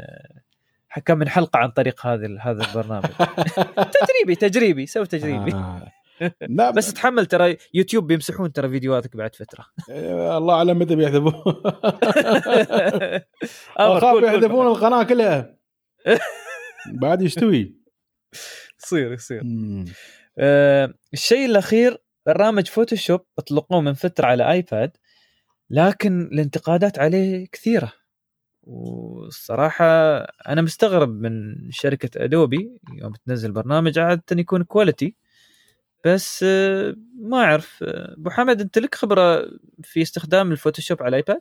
كم من حلقة عن طريق هذا هذا البرنامج. تجريبي تجريبي سوي تجريبي. آه. لا بس تحمل ترى يوتيوب بيمسحون ترى فيديوهاتك بعد فترة. آه، الله أعلم متى بيحذفون. أمر، أخاف. يحذفون القناة كلها. بعد يستوي يصير. يصير. آه، الشيء الأخير برنامج فوتوشوب اطلقوه من فترة على آيباد لكن الانتقادات عليه كثيرة والصراحة أنا مستغرب من شركة ادوبي يوم تنزل برنامج عادة يكون quality بس آه، ما أعرف آه، أبو حمد أنت لك خبرة في استخدام الفوتوشوب على الايباد؟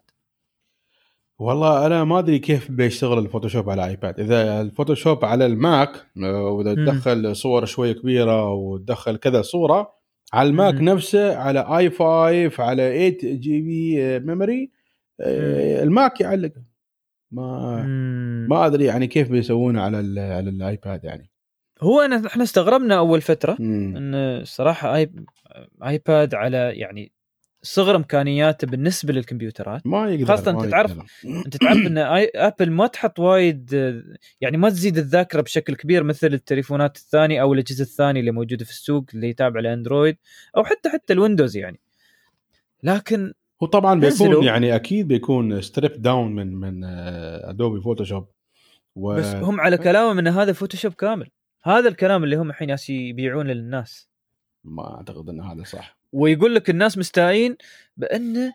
والله أنا ما أدري كيف بيشتغل الفوتوشوب على آيباد إذا الفوتوشوب على الماك آه، وإذا. تدخل صور شوية كبيرة وتدخل كذا صورة على الماك مم. نفسه على i5 على 8 GB memory آه، الماك يعلق ما مم. ما أدري يعني كيف بيسوونه على ال على الآيباد يعني هو أنا إحنا استغربنا أول فترة مم. إن الصراحه آي... آيباد على يعني صغر إمكانياته بالنسبة للكمبيوترات ما يقدر خاصة ما أنت تعرف-. أنت تعرف إن. ابل ما تحط وايد آه، يعني ما تزيد الذاكرة بشكل كبير مثل التليفونات الثانية أو الأجهزة الثانية اللي موجودة في السوق اللي تابعه لاندرويد أو حتى حتى الويندوز يعني لكن هو طبعا بيكون. يعني أكيد بيكون strip down من من ادوبي فوتوشوب و... بس هم على كلامهم إن هذا فوتوشوب كامل هذا الكلام اللي هم الحين يبيعونه للناس ما أعتقد إن هذا صح ويقول لك الناس مستائين بأنه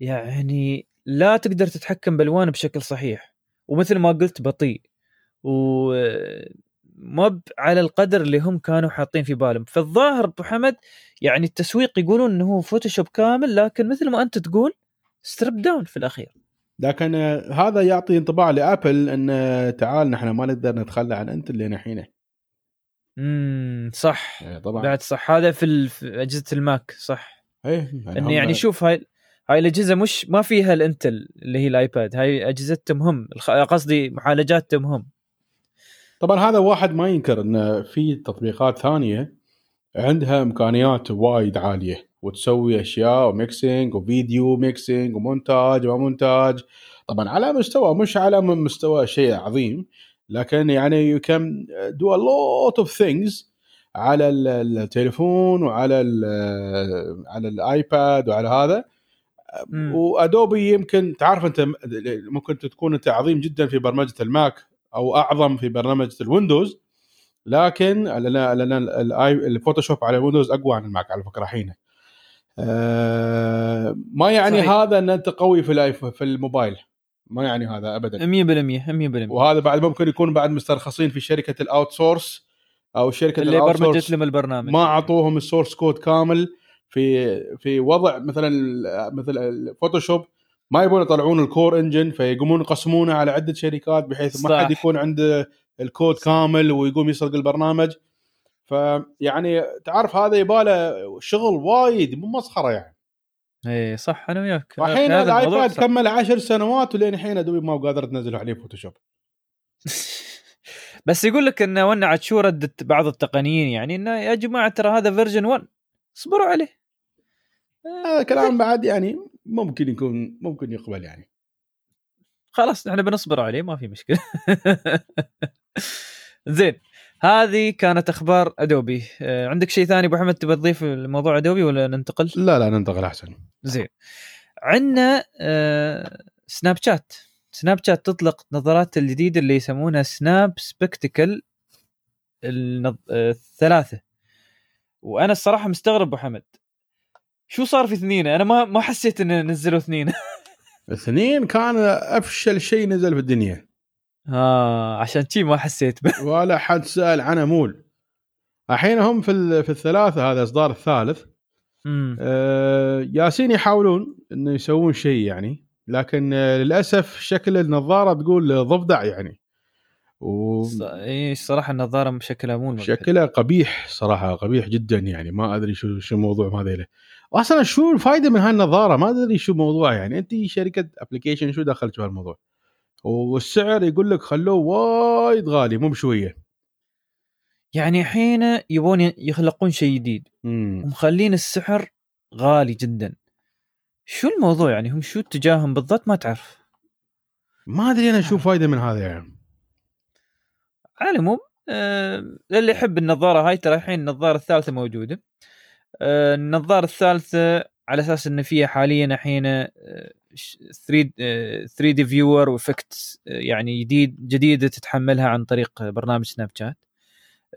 يعني لا تقدر تتحكم بالوان بشكل صحيح. ومثل ما قلت بطيء. وما على القدر اللي هم كانوا حاطين في بالهم. فالظاهر أبو حمد يعني التسويق يقولون إنه هو فوتوشوب كامل لكن مثل ما أنت تقول strip down في الأخير. لكن هذا يعطي انطباع لأبل إن تعال نحن ما نقدر نتخلى عن أنت اللي نحينه امم صح. آه، طبعا. بعد صح هذا في, في أجهزة الماك صح. إيه هم- يعني شوف هاي هاي الأجهزة مش ما فيها الإنتل اللي هي الآيباد هاي أجهزتهم هم. قصدي معالجاتهم هم. طبعا هذا واحد ما ينكر إن في تطبيقات ثانية عندها إمكانيات وايد عالية وتسوي أشياء و mixing و video mixing ومونتاج ومونتاج طبعا على مستوى مش على مستوى شيء عظيم لكن يعني you can do a lot of things على ال- التليفون وعلى ال- على الآيباد وعلى هذا مم. وادوبي يمكن تعرف أنت ممكن تكون انت عظيم جدا في برمجة الماك أو أعظم في برمجه الويندوز لكن لأن لأن الفوتوشوب على الويندوز أقوى عن الماك على فكرة حين آه ما يعني صحيح. هذا أن أنت قوي في في الموبايل ما يعني هذا ابدا. 100% 100% وهذا بعد ممكن يكون بعد مسترخصين في شركة ال outsource أو شركة اللي برمجت لهم البرنامج. ما أعطوهم ال source code كامل في في وضع مثلا مثل الفوتوشوب ما يبون يطلعون ال core engine فيقومون يقسمونه على عدة شركات بحيث ما صح. حد يكون عنده الكود كامل ويقوم يسرق البرنامج. فيعني تعرف هذا يباله شغل وايد مو مسخرة يعني. اي صح أنا وياك. الحين هذا الايباد. كمل عشر سنوات ولين الحين ادوبي ما قادر تنزل عليه فوتوشوب بس يقول لك إنه ونعت شو ردت بعض التقنيين يعني إنه يا جماعة ترى هذا version 1 اصبروا عليه. هذا كلام بعد يعني ممكن يكون ممكن يقبل يعني. خلاص إحنا بنصبر عليه ما في مشكلة. زين. هذه كانت أخبار أدوبي. آه، عندك شيء ثاني أبو أحمد تبي تضيف لموضوع أدوبي ولا ننتقل؟ لا لا ننتقل أحسن. زين. عندنا آه، سناب شات. سناب شات تطلق نظارات الجديده اللي يسمونها سناب سبكتكل النظ... آه، الثلاثة. وأنا الصراحة مستغرب أبو حمد شو صار في اثنين أنا ما ما حسيت ان نزلوا اثنين. اثنين كان أفشل شيء نزل في الدنيا. آه عشان شي ما حسيت به ولا حد سأل عنه مول الحين هم في في الثلاثة هذا الاصدار الثالث. أمم. آه، ياسين يحاولون إنه يسوون شيء يعني لكن آه، للأسف شكل النظارة تقول ضفدع يعني. ص- إي الصراحه النظارة شكلها مو. وشكلها قبيح صراحة قبيح جدا يعني. ما أدري شو شو موضوع هذا له. أصلا شو الفائده من هالنظارة؟ ما أدري شو موضوع يعني. أنت شركة application شو دخلت في هالموضوع؟ والسعر يقول لك خلوه وايد غالي مو بشوية. يعني الحين يبون يخلقون شيء جديد ومخلين السعر غالي جدا. شو الموضوع يعني؟ هم شو اتجاههم بالضبط؟ ما تعرف. ما أدري أنا أشوف فايدة من هذا يعني. على العموم آه، للي يحب النظارة هاي ترى الحين النظارة الثالثة موجودة. آه، النظارة الثالثة على أساس إن فيها حاليا الحين 3 3D viewer و effects يعني جديد جديدة تتحملها عن طريق برنامج سناب شات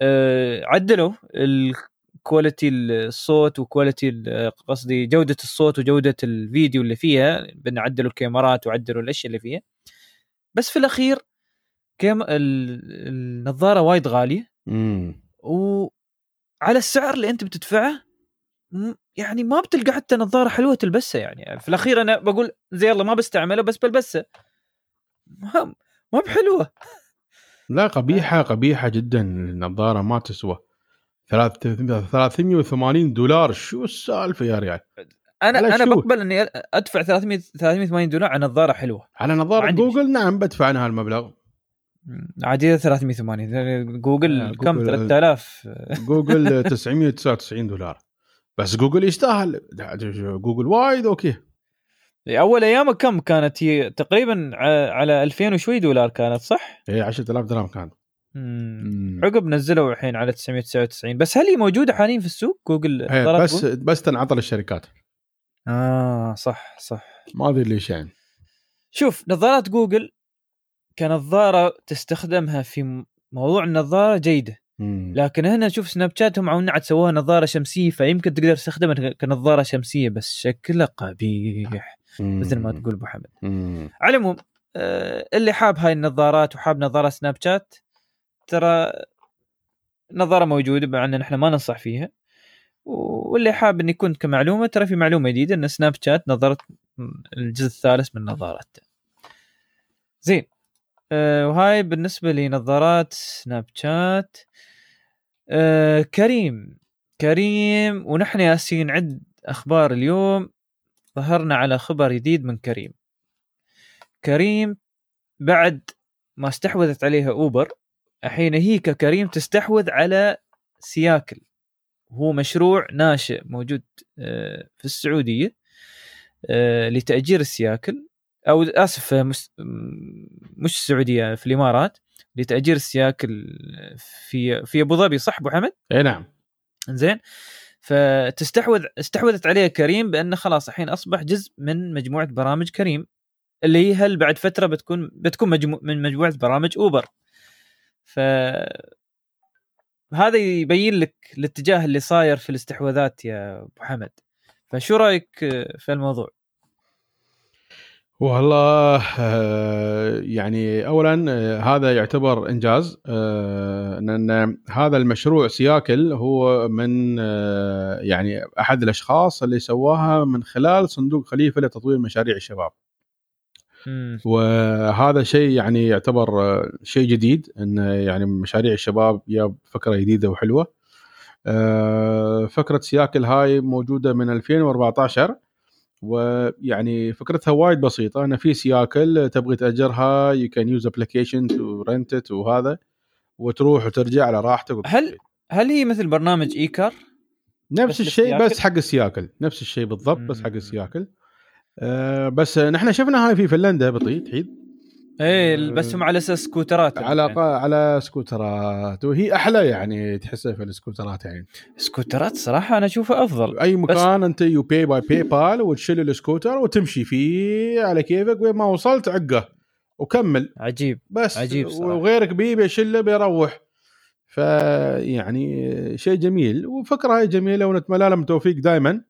آه، عدلوا ال quality الصوت و quality ال- قصدي جودة الصوت وجوده الفيديو اللي فيها. بان عدلوا الكاميرات وعدلوا الأشياء اللي فيها. بس في الأخير كام ال- النظارة وايد غالية. امم وعلى السعر اللي أنت بتدفعه يعني ما بتلقى حتى نظارة حلوة تلبسها يعني. في الأخير أنا بقول زي الله ما بستعمله بس بلبسها ما ما بحلوة. لا قبيحة قبيحة جدا. النظارة ما تسوى. ثلاث- 380 دولار. شو السالفة يا ريال؟ أنا أنا شو؟ بقبل إني أدفع 300 380 دولار على نظارة حلوة. على نظارة جوجل؟ نعم بدفع عنها المبلغ عادية 380 جوجل آه، كم؟ جوجل- 3000 جوجل 999 دولار. بس جوجل يستاهل. جوجل وايد أوكي. أول ايامه كم كانت؟ هي تقريبا ع- على 2000 وشوي دولار كانت صح؟ هي 10000 درهم كان. مم. عقب نزلوا الحين على 999 بس هل هي موجودة حاليا في السوق؟ جوجل نظارات بس جوجل؟ بس تنعطى للشركات آه صح صح. ما أدري ليش يعني. شوف نظارات جوجل كنظارة تستخدمها في موضوع النظارة جيدة. لكن هنا نشوف سناب شات هم عاد سووها نظارة شمسية فيمكن تقدر تستخدمها كنظارة شمسية بس شكلها قبيح. مثل ما تقول أبو حمد. على العموم آه، اللي حاب هاي النظارات وحاب نظارة سناب شات ترى نظارة موجودة مع ان نحن ما ننصح فيها. واللي حاب إن يكون كمعلومة ترى في معلومة جديدة إن سناب شات نظرت الجزء الثالث من نظارته. زين. آه وهاي بالنسبة لنظارات سناب شات. آه كريم. كريم ونحن ياسين نعد أخبار اليوم. ظهرنا على خبر جديد من كريم. كريم بعد ما استحوذت عليها أوبر الحين هي ككريم تستحوذ على سياكل. هو مشروع ناشئ موجود آه، في السعودية آه، لتأجير السياكل. أو اسف آه، مش السعودية في الإمارات لتأجير السياكل في في أبو ظبي صح أبو حمد؟ إي نعم زين فتستحوذ استحوذت عليه كريم بأنه خلاص الحين أصبح جزء من مجموعة برامج كريم اللي هي هل بعد فترة بتكون بتكون مجمو من مجموعة برامج أوبر ف هذا يبين لك الاتجاه اللي صاير في الاستحواذات يا أبو حمد فشو رأيك في الموضوع؟ والله آه، يعني اولا آه، هذا يعتبر إنجاز. آه، لأن هذا المشروع سياكل هو من آه، يعني أحد الأشخاص اللي سواها من خلال صندوق خليفة لتطوير مشاريع الشباب. وهذا شيء يعني يعتبر آه، شيء جديد إن يعني مشاريع الشباب يا فكرة جديدة وحلوة. آه، فكرة سياكل هاي موجودة من 2014 ويعني فكرتها وايد بسيطة ان في سياكل تبغي تأجرها you can use application to rent وهذا وتروح وترجع على راحتك هل هل هي مثل برنامج ekar؟ نفس بس الشيء؟ بس حق السياكل نفس الشيء بالضبط بس حق. السياكل آه بس نحن شفنا هاي في فنلندا بطيء حيد إيه بس هم على أساس سكوترات على يعني. على سكوترات. وهي أحلى يعني تحسها في السكوترات يعني. سكوترات صراحة أنا أشوفها أفضل. أي مكان أنت يو باي باي باي بال وتشيل السكوتر وتمشي فيه على كيفك وين ما وصلت عقه وكمل. عجيب بس عجيب صراحة. وغيرك بيه بيشله بيروح. فيعني شيء جميل. وفكرة هاي جميلة ونتمنى لهم التوفيق دائما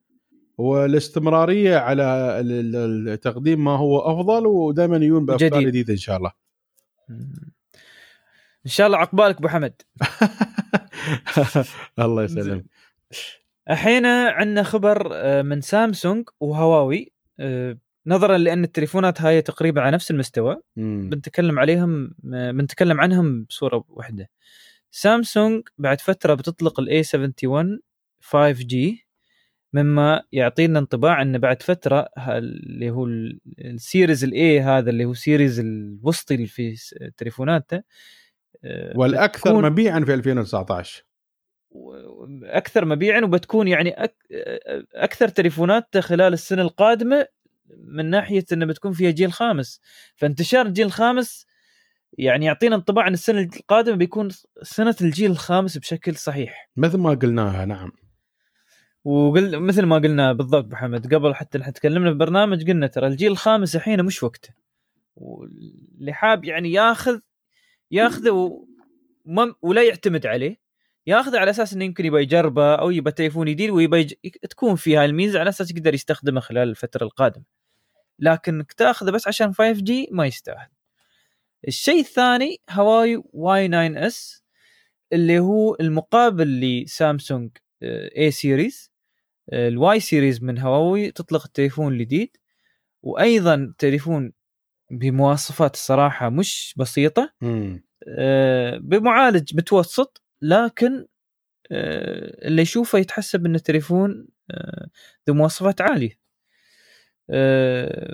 والاستمراريه على التقديم ما هو أفضل ودائما يجون بافكار جديد. جديده إن شاء الله. إن شاء الله عقبالك أبو حمد. الله يسلمك. الحين عندنا خبر آه، من سامسونج وهواوي. آه، نظرا لأن التليفونات هاي تقريبا على نفس المستوى. مم. بنتكلم عليهم آه، بنتكلم عنهم بصورة واحدة. سامسونج بعد فترة بتطلق ال A71 5G مما يعطينا انطباع أن بعد فترة اللي هو ال- ال series ال A هذا اللي هو سيريز الوسطي اللي في تليفوناته آه، والأكثر مبيعا في 2019 أكثر مبيعا وبتكون يعني أك... أكثر تليفونات خلال السنة القادمة من ناحية انه بتكون فيها جيل خامس. فانتشار الجيل الخامس يعني يعطينا انطباع أن السنة القادمة بيكون سنة الجيل الخامس بشكل صحيح. مثل ما قلناها نعم. وقل مثل ما قلنا بالضبط محمد قبل حتى نحن تكلمنا في برنامج قلنا ترى الجيل الخامس الحين مش وقته. واللي حاب يعني ياخذ ياخذه ولا يعتمد عليه ياخذه على أساس إنه يمكن يبغى يجربه أو يبغى تليفون جديد ويبغى يج... تكون فيها الميزة على أساس يقدر يستخدمه خلال الفترة القادمة. لكن تاخذه بس عشان 5G ما يستاهل. الشيء الثاني هواوي Y9s اللي هو المقابل لسامسونج A series ال Y series من هواوي تطلق التليفون الجديد وأيضا تليفون بمواصفات الصراحة مش بسيطة. آه، بمعالج متوسط لكن آه، اللي يشوفه يتحسب انه تليفون آه، ذو مواصفات عالية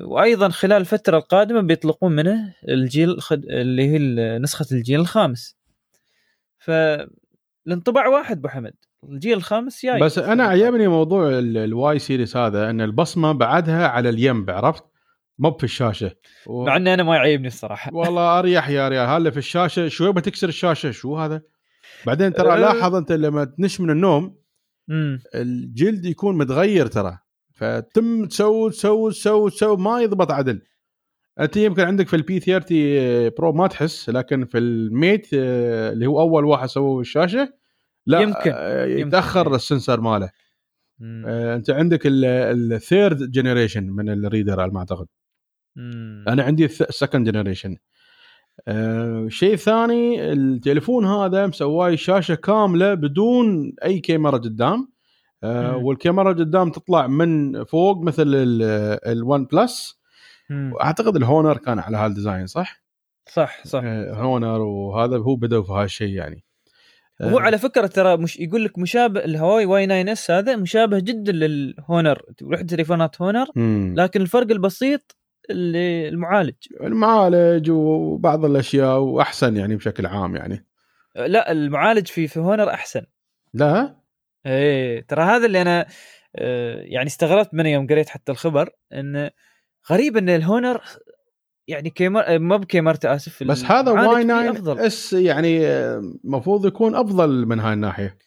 وأيضا خلال الفترة القادمة بيطلقون منه الجيل. اللي هي نسخة الجيل الخامس فالانطباع واحد أبو حمد الجيل الخامس جاي. بس أنا عجبني موضوع ال- ال Y series هذا إن البصمة بعدها على اليم عرفت؟ مو في الشاشة. و... مع اني أنا ما يعيبني الصراحة. والله أريح يا ريال. هلا في الشاشة شوي بتكسر الشاشة شو هذا؟ بعدين ترى أه. لاحظ أنت لما تنش من النوم امم الجلد يكون متغير ترى. فتم تسوي تسوي تسوي تسوي ما يضبط عدل. أنت يمكن عندك في ال P30 Pro ما تحس لكن في ال Mate آه، اللي هو أول واحد سووه الشاشة لا يمكن. آه، يمكن. يتأخر ال sensor ماله مم. آه، أنت عندك ال third generation من ال reader على ما أعتقد مم. أنا عندي ال second generation شيء ثاني التليفون هذا مسواي شاشة كاملة بدون أي كاميرا قدام آه،. والكاميرا قدام تطلع من فوق مثل ال OnePlus. اعتقد ال Honor كان على هال design صح؟ صح صح آه، Honor وهذا هو بدأوا في هالشيء يعني هو على فكرة ترى مش يقول لك مشابه الهواوي Y9s هذا مشابه جدا لل Honor. رحت تليفونات Honor مم. لكن الفرق البسيط اللي المعالج. المعالج وبعض الأشياء وأحسن يعني بشكل عام يعني. لا المعالج في في Honor أحسن. لا؟ إيه ترى هذا اللي أنا آه، يعني استغربت منه يوم قريت حتى الخبر انه غريب إن الهونر يعني كيمر ما بكاميرته آسف بس هذا واي فيه 9 أفضل. إس يعني المفروض يكون أفضل من هاي الناحية.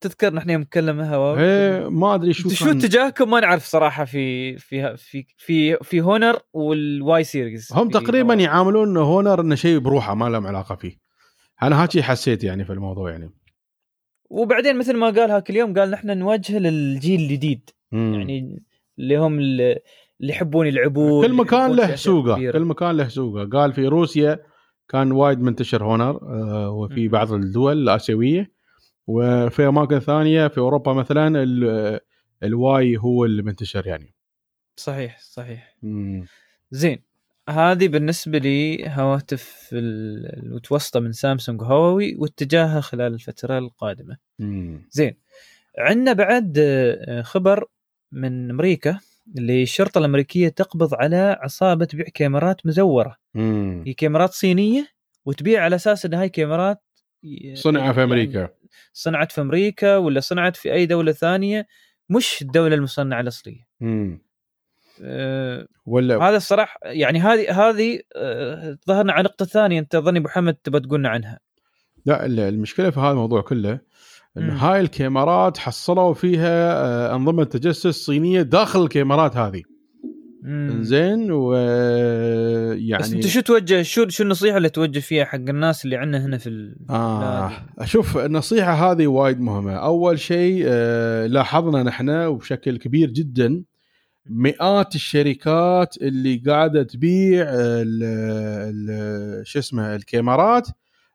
تذكر نحن يوم تكلمنا هواوي إيه ما أدري شو شو, اتجاهكم؟ ما نعرف صراحة في في في في في هونر والواي سيريز. هم تقريبا. يعاملون هونر إنه شيء بروحه ما لهم علاقة فيه. أنا هاتشي حسيت يعني في الموضوع يعني. وبعدين مثل ما قال هاك اليوم قال نحن نوجه للجيل الجديد. يعني اللي هم اللي يحبون يلعبون كل مكان له سوقه. كل مكان له سوقه قال في روسيا كان وايد منتشر هونر آه، وفي. بعض الدول الآسيوية وفي أماكن ثانية في أوروبا مثلا ال- الواي هو اللي منتشر يعني صحيح صحيح مم. زين هذه بالنسبة لي هواتف ال- المتوسطه من سامسونج وهواوي واتجاهها خلال الفترة القادمة مم. زين عندنا بعد آه، خبر من أمريكا اللي الشرطه الأمريكية تقبض على عصابة تبيع كاميرات مزورة مم. هي كاميرات صينية وتبيع على أساس إن هاي كاميرات ي- صنع في يعني أمريكا صنعت في أمريكا ولا صنعت في أي دولة ثانية مش الدولة المصنعة الأصلية مم. أه ولا هذا الصراحة يعني هذه هذه أه ظهرنا على نقطة ثانية أنت ظني أبو حمد تبى تقولنا عنها لا ال- المشكلة في هذا الموضوع كله إن. هاي الكاميرات حصلوا فيها آه، أنظمة تجسس صينية داخل الكاميرات هذه. زين ويعني بس أنت شو توجه شو شو النصيحة اللي توجه فيها حق الناس اللي عندنا هنا في ال... آه. أشوف النصيحة هذه وايد مهمة أول شيء آه لاحظنا نحن وبشكل كبير جدا مئات الشركات اللي قاعدة تبيع ال- ال- شو اسمه الكاميرات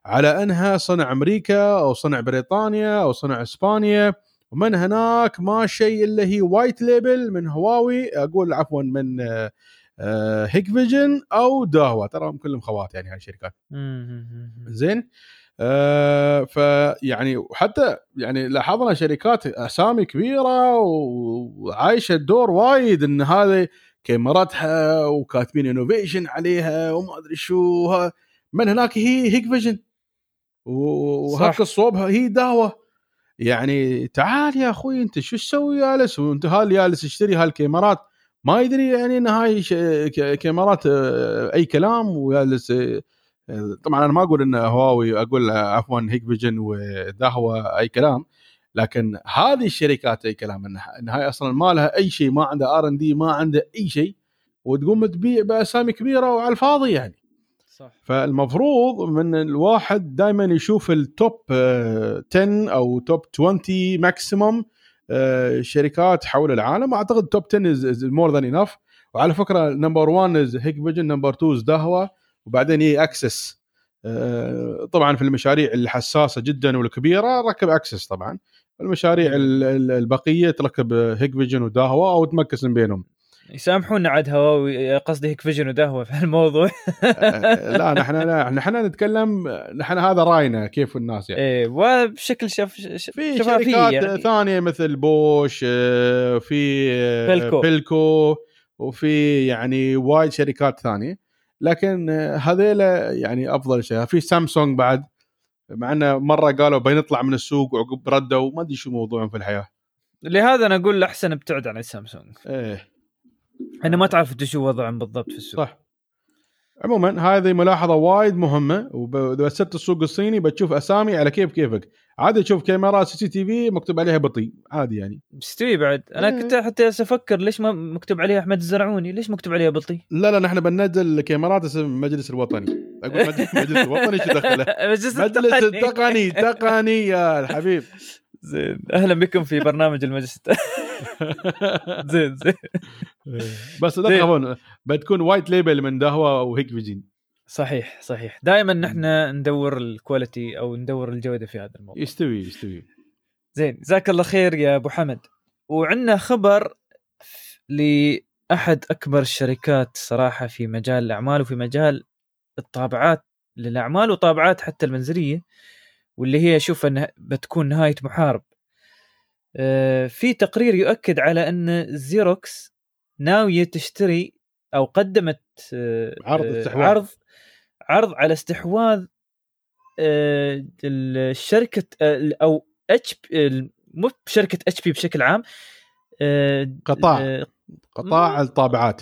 على أنها صنع أمريكا أو صنع بريطانيا أو صنع إسبانيا ومن هناك ما شيء إلا هي white label من هواوي أقول عفوا من آه، آه، Hikvision أو Dahua تراهم كلهم خوات يعني هاي الشركات. زين؟ آه فيعني وحتى يعني لاحظنا شركات أسامي كبيرة وعايشة الدور وايد إن هذه كاميراتها وكاتبين innovation عليها وما أدري شو من هناك هي Hikvision وهاك الصوب هي Dahua يعني تعال يا أخوي أنت شو تسوي جالس وأنت هال جالس تشتري هالكاميرات؟ ما يدري يعني إن هاي كاميرات آه، أي كلام. وجالس آه، طبعا أنا ما أقول إن هواوي أقول عفوا Hikvision و Dahua أي كلام. لكن هذه الشركات أي كلام إن هاي أصلا ما لها أي شيء ما عندها R&D ما عندها أي شيء. وتقوم تبيع بأسامي كبيرة وعلى الفاضي يعني. صح. فالمفروض من الواحد دائما يشوف ال top 10 آه، أو top 20 maximum شركات حول العالم. أعتقد top 10 is more than enough وعلى فكرة number 1 is Hikvision number 2 is Dahua وبعدين هي Axis آه، طبعا في المشاريع الحساسة جدا والكبيرة ركب Axis طبعا. المشاريع البقية تركب Hikvision و Dahua أو ت mix بينهم. يسامحونا عاد هواوي قصدي Hikvision و Dahua في الموضوع لا نحن لا نحن نتكلم نحن هذا رأينا كيف الناس يعني. إيه وبشكل شف في شركات يعني. ثانية مثل بوش آه، في Pelco. Pelco وفي يعني وايد شركات ثانية. لكن هذيلا يعني أفضل شيء. في سامسونج بعد مع إنه مرة قالوا بنطلع من السوق وعقب ردوا ما أدري شو موضوعهم في الحياة. لهذا أنا أقول أحسن ابتعد عن السامسونج إيه. أنا ما تعرف انت شو وضعهم بالضبط في السوق. صح. عموما هذه ملاحظة وايد مهمة واذا بسرت السوق الصيني بتشوف أسامي على كيف كيفك. عادي تشوف كاميرات CCTV مكتوب عليها بطيء عادي يعني. مستوي بعد أنا إيه. كنت حتى أفكر ليش ما مكتوب عليها أحمد الزرعوني؟ ليش مكتوب عليها بطيء؟ لا لا نحن بننزل كاميرات اسم المجلس الوطني. أقول مجلس الوطني شو دخله؟ مجلس التقني. تقني يا الحبيب زين. أهلا بكم في برنامج المجلس زين زين. بس لا تخافون بتكون white label من Dahua و Hikvision صحيح صحيح. دائما نحن ندور ال quality أو ندور الجودة في هذا الموضوع. يستوي يستوي. زين جزاك الله خير يا أبو حمد. وعندنا خبر لأحد أكبر الشركات صراحة في مجال الأعمال وفي مجال الطابعات للأعمال وطابعات حتى المنزلية. واللي هي شوف إنها بتكون نهاية محارب. آه، في تقرير يؤكد على أن Xerox ناويه تشتري أو قدمت آه، عرض استحواذ. عرض عرض على استحواذ آه، الشركة أو اتش مو بشركة HP بشكل عام قطاع. قطاع الطابعات.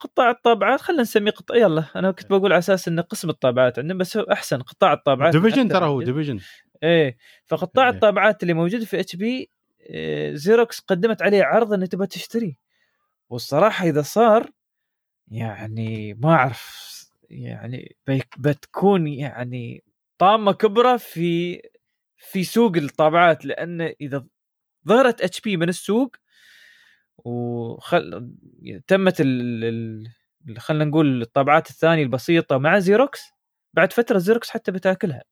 قطاع الطابعات خلينا نسميه قطاع يلا أنا كنت بقول على أساس انه قسم الطابعات عندنا بس هو أحسن قطاع الطابعات division ترى هو division إيه فقطاع إيه. الطابعات اللي موجود في HP Xerox قدمت عليه عرض انه تبغى تشتري. والصراحة إذا صار يعني ما أعرف يعني بتكون يعني طامة كبرى في في سوق الطابعات لأن إذا ظهرت HP من السوق وخل تمت ال... ال... خلينا نقول الطابعات الثانية البسيطة مع Xerox بعد فترة Xerox حتى بتاكلها.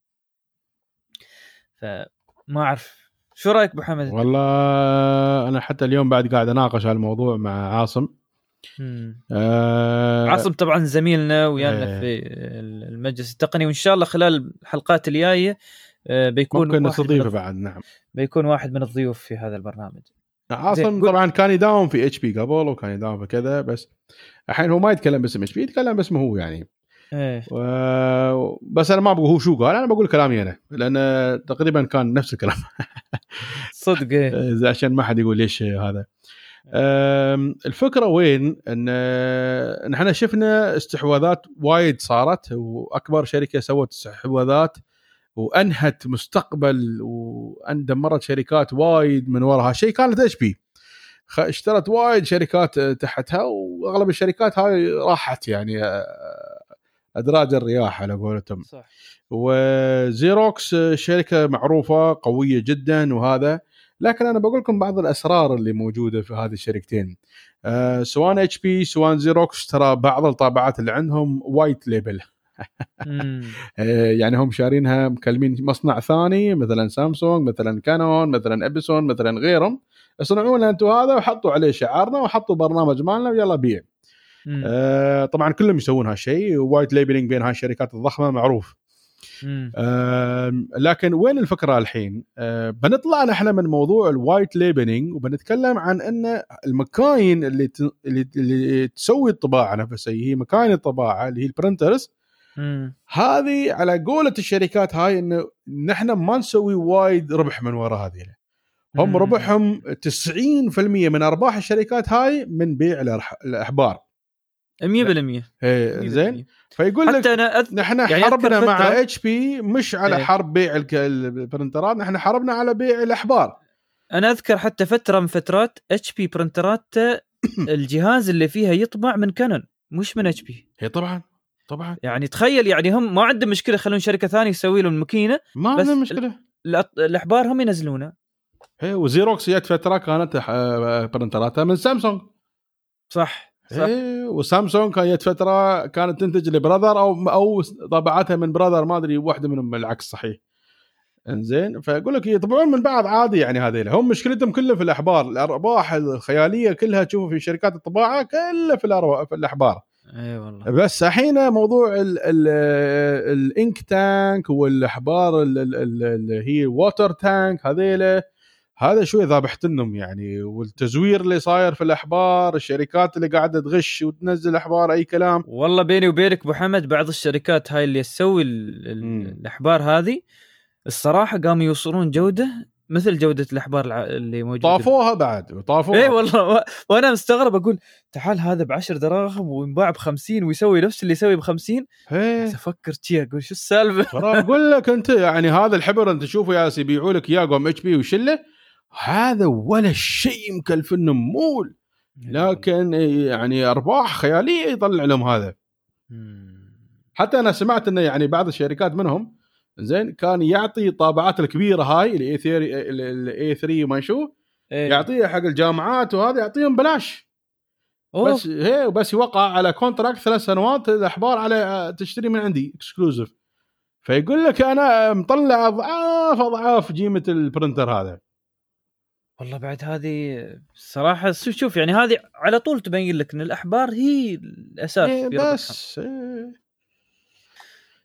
فما أعرف. شو رأيك ابو حمد والله أنا حتى اليوم بعد قاعد أناقش هالموضوع مع عاصم. آه عاصم طبعا زميلنا ويانا آه في المجلس التقني وإن شاء الله خلال الحلقات الجاية آه بيكون ممكن نستضيفه بعد نعم. بيكون واحد من الضيوف في هذا البرنامج. عاصم طبعا كان يداوم في HP قبل وكان يداوم في كذا بس الحين هو ما يتكلم باسم HP يتكلم باسمه هو يعني. إيه و... بس أنا ما بقول هو شو قال أنا بقول كلامي أنا لأن تقريبا كان نفس الكلام. صدق إيه. عشان ما حد يقول ليش هذا. الفكرة وين؟ إن نحن شفنا استحواذات وايد صارت وأكبر شركة سوت استحواذات وأنهت مستقبل وان دمرت شركات وايد من وراها. شيء كانت اتش بي؟ اشترت وايد شركات تحتها وأغلب الشركات هاي راحت يعني أدراج الرياح على قولتهم. صح. و Xerox شركة معروفة قوية جدا وهذا. لكن أنا بقول لكم بعض الأسرار اللي موجودة في هذه الشركتين. أه سواء HP سواء Xerox ترى بعض الطابعات اللي عندهم white label. يعني هم شارينها مكلمين مصنع ثاني مثلا سامسونج مثلا Canon مثلا Epson مثلا غيرهم يصنعون أنتم هذا وحطوا عليه شعارنا وحطوا برنامج مالنا ويلا بيع آه طبعا كلهم يسوون هالشيء white labeling بين هاي الشركات الضخمة معروف. آم، لكن وين الفكرة الحين؟ آه، بنطلع نحن من موضوع ال white labeling وبنتكلم عن إن المكاين اللي ت- اللي, اللي تسوي الطباعة نفسها هي مكاين الطباعة اللي هي ال printers. هذه على قولة الشركات هاي إنه نحن ما نسوي وايد ربح من وراء هذه هم مم. ربحهم 90% من أرباح الشركات هاي من بيع الأحبار. 100% إيه، زين؟ 100%. فيقول لك حتى أنا أذ... نحن يعني حربنا مع HP مش على إيه. حرب بيع ال printer ات نحن حربنا على بيع الأحبار. أنا أذكر حتى فترة من فترات HP printer ات الجهاز اللي فيها يطبع من Canon مش من HP. هي طبعا. طبعا. يعني تخيل يعني هم ما عندهم مشكلة يخلون شركة ثانية تسوي لهم الماكينه ما عندنا مشكلة. الأحبار هم ينزلونها هي و Xerox جت فترة كانت آه، printer اتها من سامسونج. صح صح. إيه وسامسونج كانت فترة كانت تنتج ل Brother أو أو طبعتها من Brother ما أدري واحدة منهم العكس صحيح. إنزين فأقول لك يطبعون من بعض عادي يعني هذيل هم مشكلتهم كلها في الأحبار الأرباح الخيالية كلها تشوفها في شركات الطباعة كلها في, في الأحبار. إي والله بس الحين موضوع ال- ال- ال ink tank والأحبار ال- ال- ال- اللي هي water tank هذيله هذا شوي ذابحت لهم يعني والتزوير اللي صاير في الأحبار الشركات اللي قاعدة تغش وتنزل أحبار أي كلام والله بيني وبينك أبو حمد بعض الشركات هاي اللي تسوي. الأحبار هذه الصراحة قاموا يوصلون جودة مثل جودة الأحبار اللي موجودة. طافوها بعد طافوها. اي والله و- وأنا مستغرب أقول تعال هذا ب 10 دراهم وينباع ب 50 ويسوي نفس اللي يسوي ب 50 إيه. أفكر شي أقول شو السالفة؟ ترى أقول لك أنت يعني هذا الحبر أنت تشوفه يا يبيعوا لك إياه قوم إتش بي وشلة هذا ولا شيء مكلفنهم مول لكن يعني أرباح خيالية يطلع لهم هذا. حتى أنا سمعت إنه يعني بعض الشركات منهم زين كان يعطي الطابعات الكبيرة هاي ال A3 ال A3 وما شو إيه. يعطيها حق الجامعات وهذا يعطيهم بلاش أوه. بس هي بس يوقع على contract ثلاث سنوات الأحبار على تشتري من عندي exclusive فيقول لك أنا مطلع أضعاف أضعاف قيمه ال printer هذا والله بعد هذه صراحة شوف يعني هذه على طول تبين لك إن الأحبار هي الأساس إيه. بس إيه.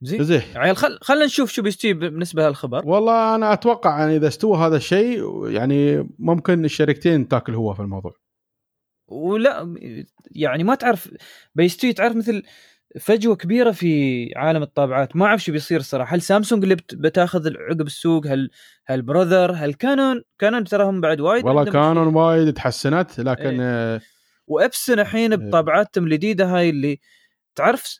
زين. زين. عيال خل خلينا نشوف شو بيستوي بالنسبة للخبر والله أنا أتوقع يعني إذا استوى هذا الشيء يعني ممكن الشركتين تاكل هو في الموضوع. ولا يعني ما تعرف بيستوي تعرف مثل فجوة كبيرة في عالم الطابعات. ما أعرف شو بيصير الصراحة. هل سامسونج اللي بت- بتاخذ عقب السوق؟ هل هل براذر هل كانون؟ كانون تراهم بعد وايد والله كانون وايد تحسنت لكن آه، وابسن الحين بطابعاتهم الجديدة هاي اللي تعرف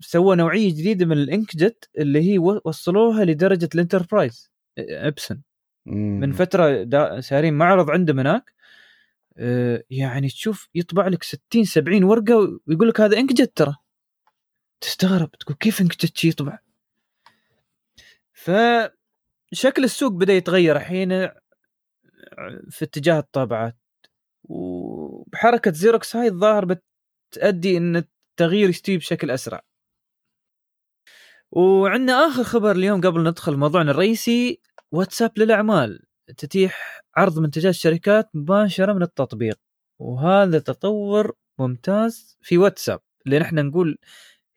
سووا نوعية جديدة من الإنكجت اللي هي وصلوها لدرجة الإنتربرايز إبسن. من. فترة سارين معرض عندهم هناك آه، يعني تشوف يطبع لك 60 70 ورقة ويقول لك هذا إنكجت ترى. تستغرب تقول كيف إنكجت يطبع؟ فشكل السوق بدأ يتغير الحين في اتجاه الطابعات. وبحركه زيروكس هاي الظاهر بتؤدي إن التغيير يستوي بشكل أسرع. وعندنا آخر خبر اليوم قبل ندخل موضوعنا الرئيسي واتساب للأعمال. تتيح عرض منتجات الشركات مباشرة من التطبيق. وهذا تطور ممتاز في واتساب اللي نحن نقول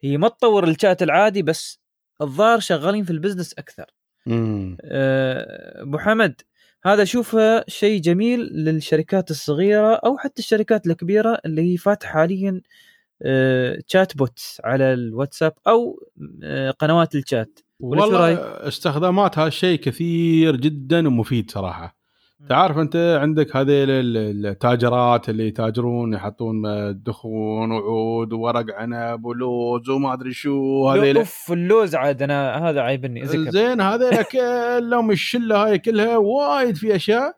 هي ما تطور الشات العادي بس الظاهر شغالين في ال business أكثر. أه، أبو حمد هذا اشوفه شيء جميل للشركات الصغيرة أو حتى الشركات الكبيرة اللي هي فاتحة حاليا أه، chat bots على الواتساب أو أه، قنوات الشات والله؟ استخدامات هالشيء كثير جدا ومفيد صراحة. تعرف أنت عندك هذيل ال- التاجرات اللي يتاجرون يحطون دخون وعود وورق عنب ولوز وما أدري شو هذيل أوف اللوز عاد أنا هذا عيبني زين هذيل كلهم الشله هاي كلها وايد في أشياء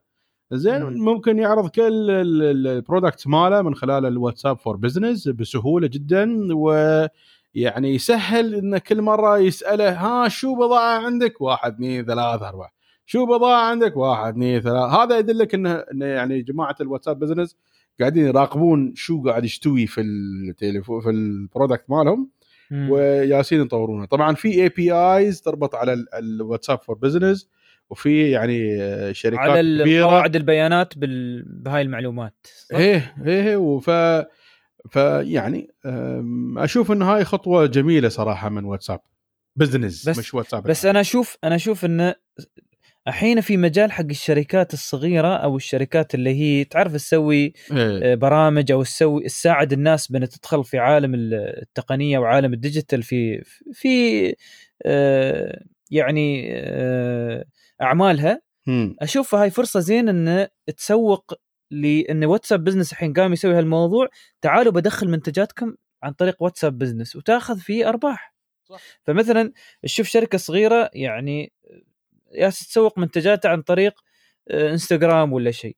زين مم. ممكن يعرض كل ال product ماله من خلال الواتساب for business بسهولة جدا ويعني يسهل إن كل مرة يسأله ها شو بضاعة عندك؟ واحد اثنين ثلاثة أربعة شو بضاعة عندك؟ واحد اثنين ثلاثة هذا يدلك إنه يعني جماعة الواتساب business قاعدين يراقبون شو قاعد يستوي في التليفون في ال product مالهم. وجالسين يطورونه طبعا في APIs تربط على ال- الواتساب for business وفي يعني شركات على كبيرة قواعد البيانات بال... بهاي المعلومات صح؟ إيه إيه وف فيعني أم، أشوف إن هاي خطوة جميلة صراحة من واتساب business بس- مش واتساب بس أنا أشوف أنا أشوف انه الحين في مجال حق الشركات الصغيرة أو الشركات اللي هي تعرف تسوي إيه. آه، برامج أو تسوي تساعد الناس بأن تدخل في عالم التقنية وعالم ال digital في في آه، يعني آه، أعمالها مم. أشوف هاي فرصة زين إن تسوق لأن واتساب business الحين قام يسوي هالموضوع تعالوا بدخل منتجاتكم عن طريق واتساب business وتأخذ فيه أرباح صح. فمثلا تشوف شركة صغيرة يعني يا تسوق منتجاتها عن طريق آه، إنستغرام ولا شيء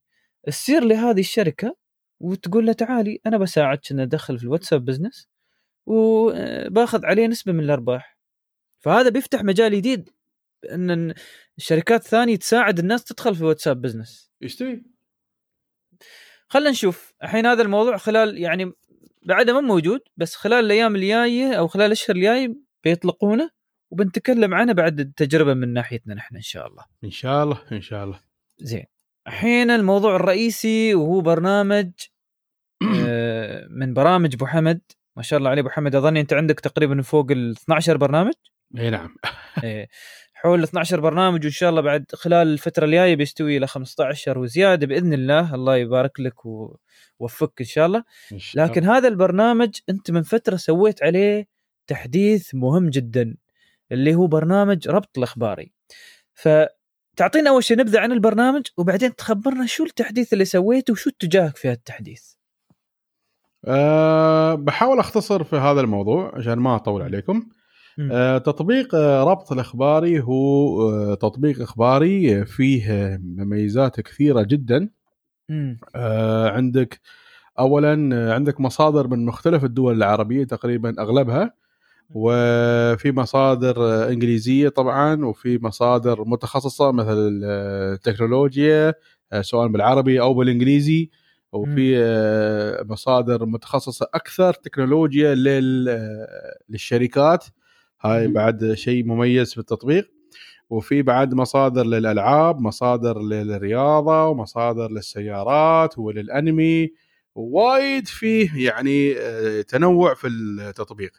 تصير لهذه الشركة وتقول له تعالي أنا بساعدك ان أدخل في الواتساب business وباخذ عليه نسبة من الأرباح فهذا بيفتح مجال جديد ان الشركات الثانية تساعد الناس تدخل في واتساب بزنس. يستوي. خلينا نشوف. الحين هذا الموضوع خلال يعني بعده ما موجود بس خلال الأيام الجاية أو خلال الأشهر الجاية بيطلقونه وبنتكلم عنه بعد التجربه من ناحيتنا نحن إن شاء الله. إن شاء الله إن شاء الله. زين. الحين الموضوع الرئيسي وهو برنامج آه، من برامج أبو حمد. ما شاء الله عليه أبو حمد. اظني أنت عندك تقريبا فوق ال 12 برنامج. إي نعم. إيه، حول 12 برنامج وإن شاء الله بعد خلال الفترة الجاية بيستوي إلى 15 وزيادة بإذن الله. الله يبارك لك ووفقك إن شاء الله. لكن هذا البرنامج أنت من فترة سويت عليه تحديث مهم جدا اللي هو برنامج ربط الأخباري. فتعطينا أول شيء نبذه عن البرنامج وبعدين تخبرنا شو التحديث اللي سويته وشو اتجاهك في هالتحديث. أه بحاول أختصر في هذا الموضوع عشان ما أطول عليكم. تطبيق آه، ربط الإخباري هو أه تطبيق إخباري فيه آه، مميزات كثيرة جدا. عندك اولا آه، عندك مصادر من مختلف الدول العربية تقريبا أغلبها وفي مصادر آه، إنجليزية طبعا وفي مصادر متخصصة مثل آه، التكنولوجيا آه، سواء بالعربي أو بالإنجليزي. وفي آه، مصادر متخصصة أكثر تكنولوجيا لل- آه، للشركات. هاي. بعد شيء مميز في التطبيق وفي بعد مصادر للألعاب مصادر للرياضة ومصادر للسيارات وللأنمي وايد فيه يعني آه، تنوع في التطبيق.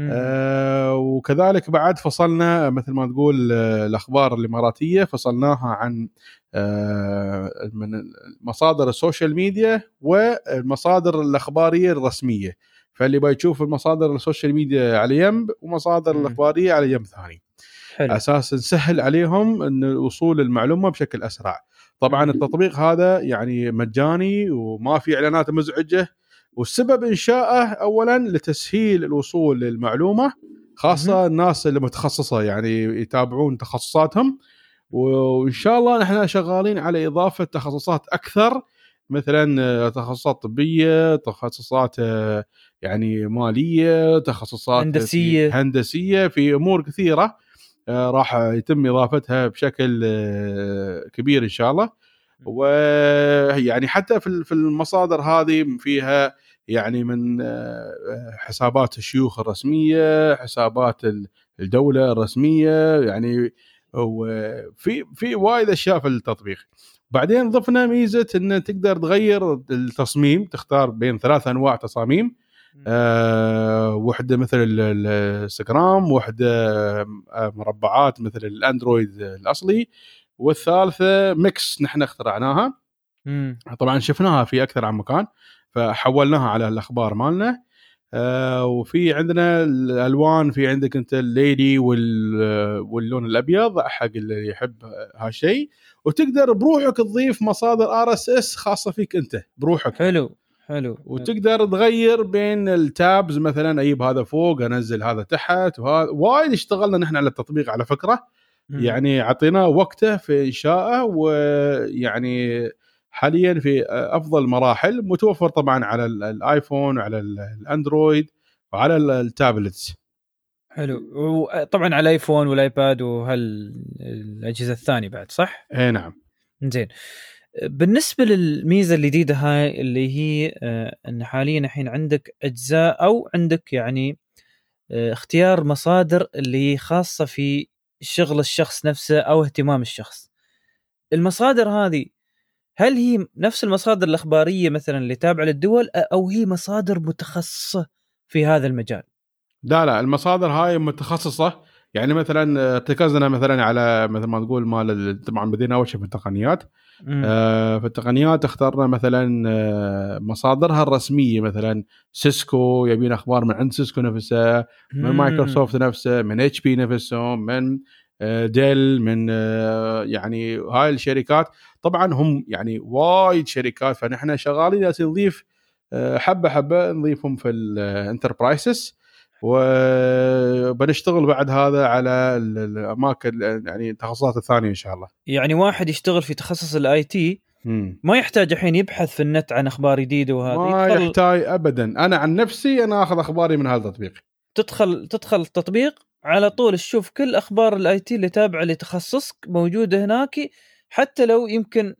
آه وكذلك بعد فصلنا مثل ما تقول آه، الأخبار الإماراتية فصلناها عن آه من مصادر ال social media والمصادر الأخبارية الرسمية فاللي بيشوف المصادر ال social media على جنب ومصادر. الأخبارية على جنب ثاني حلو أساس نسهل عليهم إن الوصول للمعلومه بشكل أسرع طبعا. التطبيق هذا يعني مجاني وما في إعلانات مزعجة والسبب انشائه اولا لتسهيل الوصول للمعلومة خاصة الناس اللي متخصصة يعني يتابعون تخصصاتهم وإن شاء الله نحن شغالين على إضافة تخصصات أكثر مثلا تخصصات طبية تخصصات يعني مالية تخصصات هندسية. في- هندسية في أمور كثيرة آه، راح يتم إضافتها بشكل آه، كبير إن شاء الله. ويعني حتى في ال- في المصادر هذه فيها يعني من آه، حسابات الشيوخ الرسمية حسابات ال- الدولة الرسمية يعني وفي في وايد أشياء في التطبيق. بعدين ضفنا ميزة إن تقدر تغير التصميم تختار بين ثلاث أنواع تصاميم. آه وحدة مثل ال- ال- الانستغرام وحدة آه، مربعات مثل الأندرويد الأصلي والثالثة ميكس نحن اخترعناها. مم. طبعا شفناها في أكثر عن مكان فحولناها على الأخبار مالنا. آه وفي عندنا الألوان في عندك أنت الليلي وال- واللون الأبيض حق اللي يحب هالشيء. وتقدر بروحك تضيف مصادر RSS خاصة فيك أنت بروحك. حلو. حلو. وتقدر تغير بين ال tabs مثلا أجيب هذا فوق أنزل هذا تحت وهذا وايد اشتغلنا نحن على التطبيق على فكرة. مم. يعني اعطيناه وقته في إنشائه ويعني حاليا في أفضل مراحل متوفر طبعا على ال- الآيفون وعلى ال- الأندرويد وعلى ال- ال tablets. حلو. وطبعا على الآيفون والآيباد وهالاجهزه الثانية بعد صح؟ اي نعم. زين. بالنسبة للميزة الجديدة هاي اللي هي آه، إن حاليا الحين عندك أجزاء أو عندك يعني آه، اختيار مصادر اللي خاصة في شغل الشخص نفسه أو اهتمام الشخص. المصادر هذه هل هي نفس المصادر الإخبارية مثلا اللي تابعة للدول أو هي مصادر متخصصة في هذا المجال؟ لا لا المصادر هاي متخصصة يعني مثلا ارتكزنا مثلا على مثل ما تقول مال ال- طبعا بدينا أول شيء في التقنيات. آه، في التقنيات اخترنا مثلا آه، مصادرها الرسمية مثلا. سيسكو يبين أخبار من عند سيسكو نفسها من. مايكروسوفت نفسه من إتش بي نفسهم من آه، ديل من آه، يعني هاي الشركات. طبعا هم يعني وايد شركات فنحن شغالين نضيف حبة حبة نضيفهم في ال enterprises وبنشتغل بعد هذا على ال- الأماكن يعني التخصصات الثانية إن شاء الله. يعني واحد يشتغل في تخصص ال IT. ما يحتاج الحين يبحث في النت عن أخبار جديدة وهذا ما يدخل يحتاج ابدا أنا عن نفسي أنا آخذ أخباري من هذا التطبيق. تدخل تدخل التطبيق على طول تشوف كل أخبار ال IT اللي تابعة لتخصصك موجودة هناك حتى لو يمكن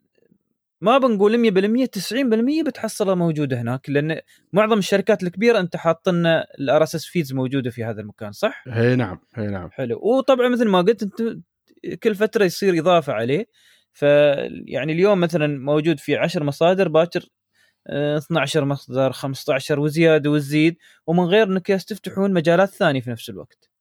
ما بنقول 100% 90% بتحصلها موجودة هناك لأن معظم الشركات الكبيرة أنت حاط لنا ال RSS feeds موجودة في هذا المكان صح؟ اي نعم اي نعم. حلو وطبعا مثل ما قلت أنت كل فترة يصير إضافة عليه ف يعني اليوم مثلا موجود في 10 مصادر باكر آه، 12 مصدر 15 وزيادة وتزيد ومن غير إنك تفتحون مجالات ثانية في نفس الوقت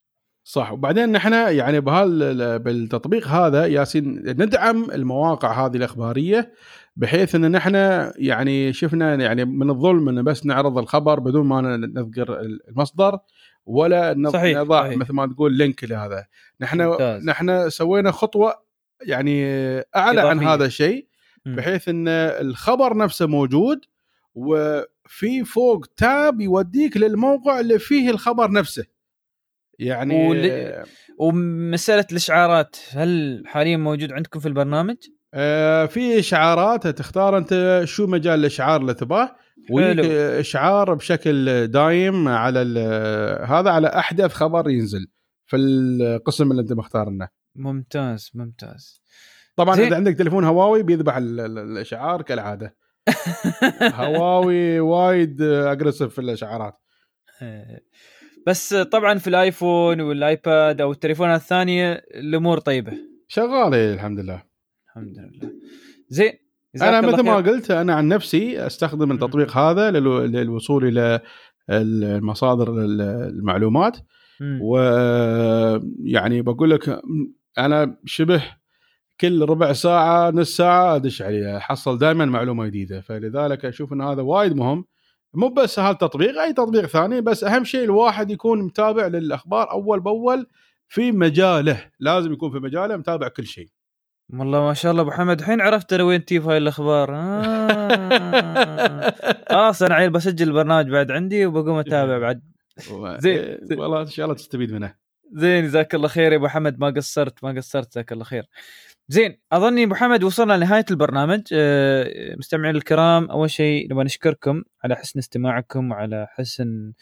صح وبعدين نحن يعني بهال بالتطبيق هذا ياسين ندعم المواقع هذه الإخبارية بحيث إن نحن يعني شفنا يعني من الظلم إن بس نعرض الخبر بدون ما نذكر المصدر ولا صحيح، نضع صحيح. مثل ما تقول لينك لهذا نحن ممتاز. نحن سوينا خطوة يعني أعلى عن إضافية. هذا الشيء. بحيث إن الخبر نفسه موجود وفي فوق تاب يوديك للموقع اللي فيه الخبر نفسه يعني ول- ومسألة الإشعارات هل حاليا موجود عندكم في البرنامج؟ آه في إشعارات تختار أنت شو مجال الإشعار اللي تباه ويجيك. إشعار بشكل دايم على هذا على أحدث خبر ينزل في القسم اللي أنت مختارنه ممتاز ممتاز. طبعا زين. إذا عندك تليفون هواوي بيذبح ال- ال- الإشعار كالعادة. هواوي وايد أجريسيف في الإشعارات. بس طبعا في الآيفون والآيباد أو التليفونات الثانية الأمور طيبة. شغالة الحمد لله. الحمد لله. زين أنا مثل ما. قلت أنا عن نفسي أستخدم التطبيق هذا للو- للوصول إلى المصادر المعلومات. ويعني بقول لك أنا شبه كل ربع ساعة نص ساعة أدش عليها. احصل دائما معلومة جديدة. فلذلك أشوف إن هذا وايد مهم. مو بس هالتطبيق أي تطبيق ثاني بس أهم شيء الواحد يكون متابع للأخبار أول بأول في مجاله. لازم يكون في مجاله متابع كل شيء. والله ما شاء الله أبو حمد. الحين عرفت أنا وين تجيب هاي الأخبار. آه. خلاص أنا عيل بسجل البرنامج بعد عندي وبقوم أتابع بعد. زين. والله إن شاء الله تستفيد منه. زين جزاك الله خير يا أبو حمد. ما قصرت ما قصرت جزاك الله خير. زين أظني أبو حمد وصلنا لنهاية البرنامج. آه، مستمعين الكرام أول شيء نبغى نشكركم على حسن استماعكم وعلى حسن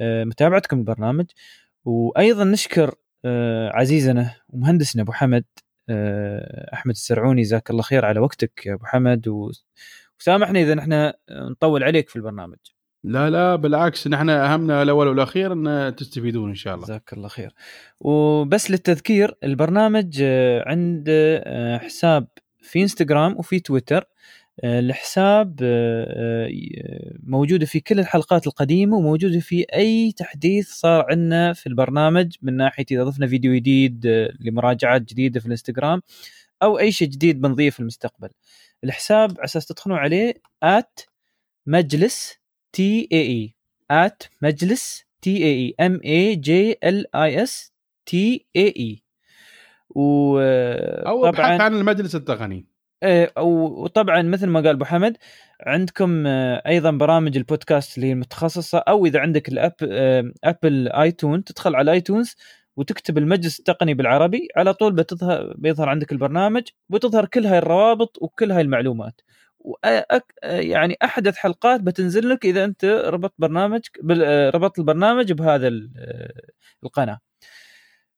آه، متابعتكم البرنامج وأيضا نشكر آه، عزيزنا ومهندسنا أبو حمد. آه، أحمد السرعوني جزاك الله خير على وقتك يا أبو حمد و- وسامحني إذا نحن نطول عليك في البرنامج. لا لا بالعكس نحن أهمنا الأول والأخير إن تستفيدون إن شاء الله. جزاك الله خير. وبس للتذكير البرنامج آه، عنده آه، حساب في إنستغرام وفي تويتر. آه، الحساب آه، آه، موجودة في كل الحلقات القديمة وموجودة في أي تحديث صار عندنا في البرنامج من ناحية إذا ضفنا فيديو جديد آه، لمراجعات جديدة في الإنستغرام أو أي شيء جديد بنضيف في المستقبل. الحساب على أساس تدخلون عليه at مجلس تي إي إي at مجلس تي إي إي ام اي جي ال اي اس تي إي إي. أو ابحث عن المجلس التقني. وطبعا مثل ما قال أبو حمد عندكم آه، أيضا برامج البودكاست اللي هي المتخصصة أو إذا عندك الاب أبل آيتون تدخل على آيتونز وتكتب المجلس التقني بالعربي على طول بتظهر بيظهر عندك البرنامج وتظهر كل هاي الروابط وكل هاي المعلومات. وأك يعني أحدث حلقات بتنزل لك إذا أنت ربطت برنامج بال- آه، ربطت البرنامج بهذا آه، القناة.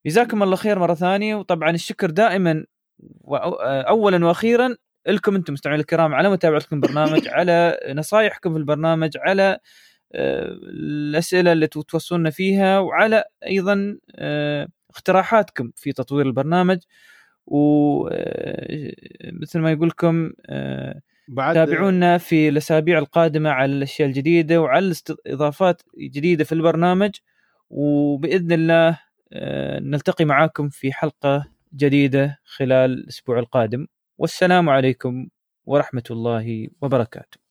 جزاكم الله خير مرة ثانية وطبعا الشكر دائما وأو- اولا وأخيرا لكم أنتم مستمعين الكرام على متابعتكم البرنامج على نصائحكم في البرنامج على آه، الأسئلة اللي توصلنا فيها وعلى أيضا آه، اقتراحاتكم في تطوير البرنامج. ومثل ما يقول لكم آه، بعد تابعونا في الأسابيع القادمة على الأشياء الجديدة وعلى اضافات جديده في البرنامج. وبإذن الله آه، نلتقي معاكم في حلقة جديدة خلال الأسبوع القادم والسلام عليكم ورحمة الله وبركاته.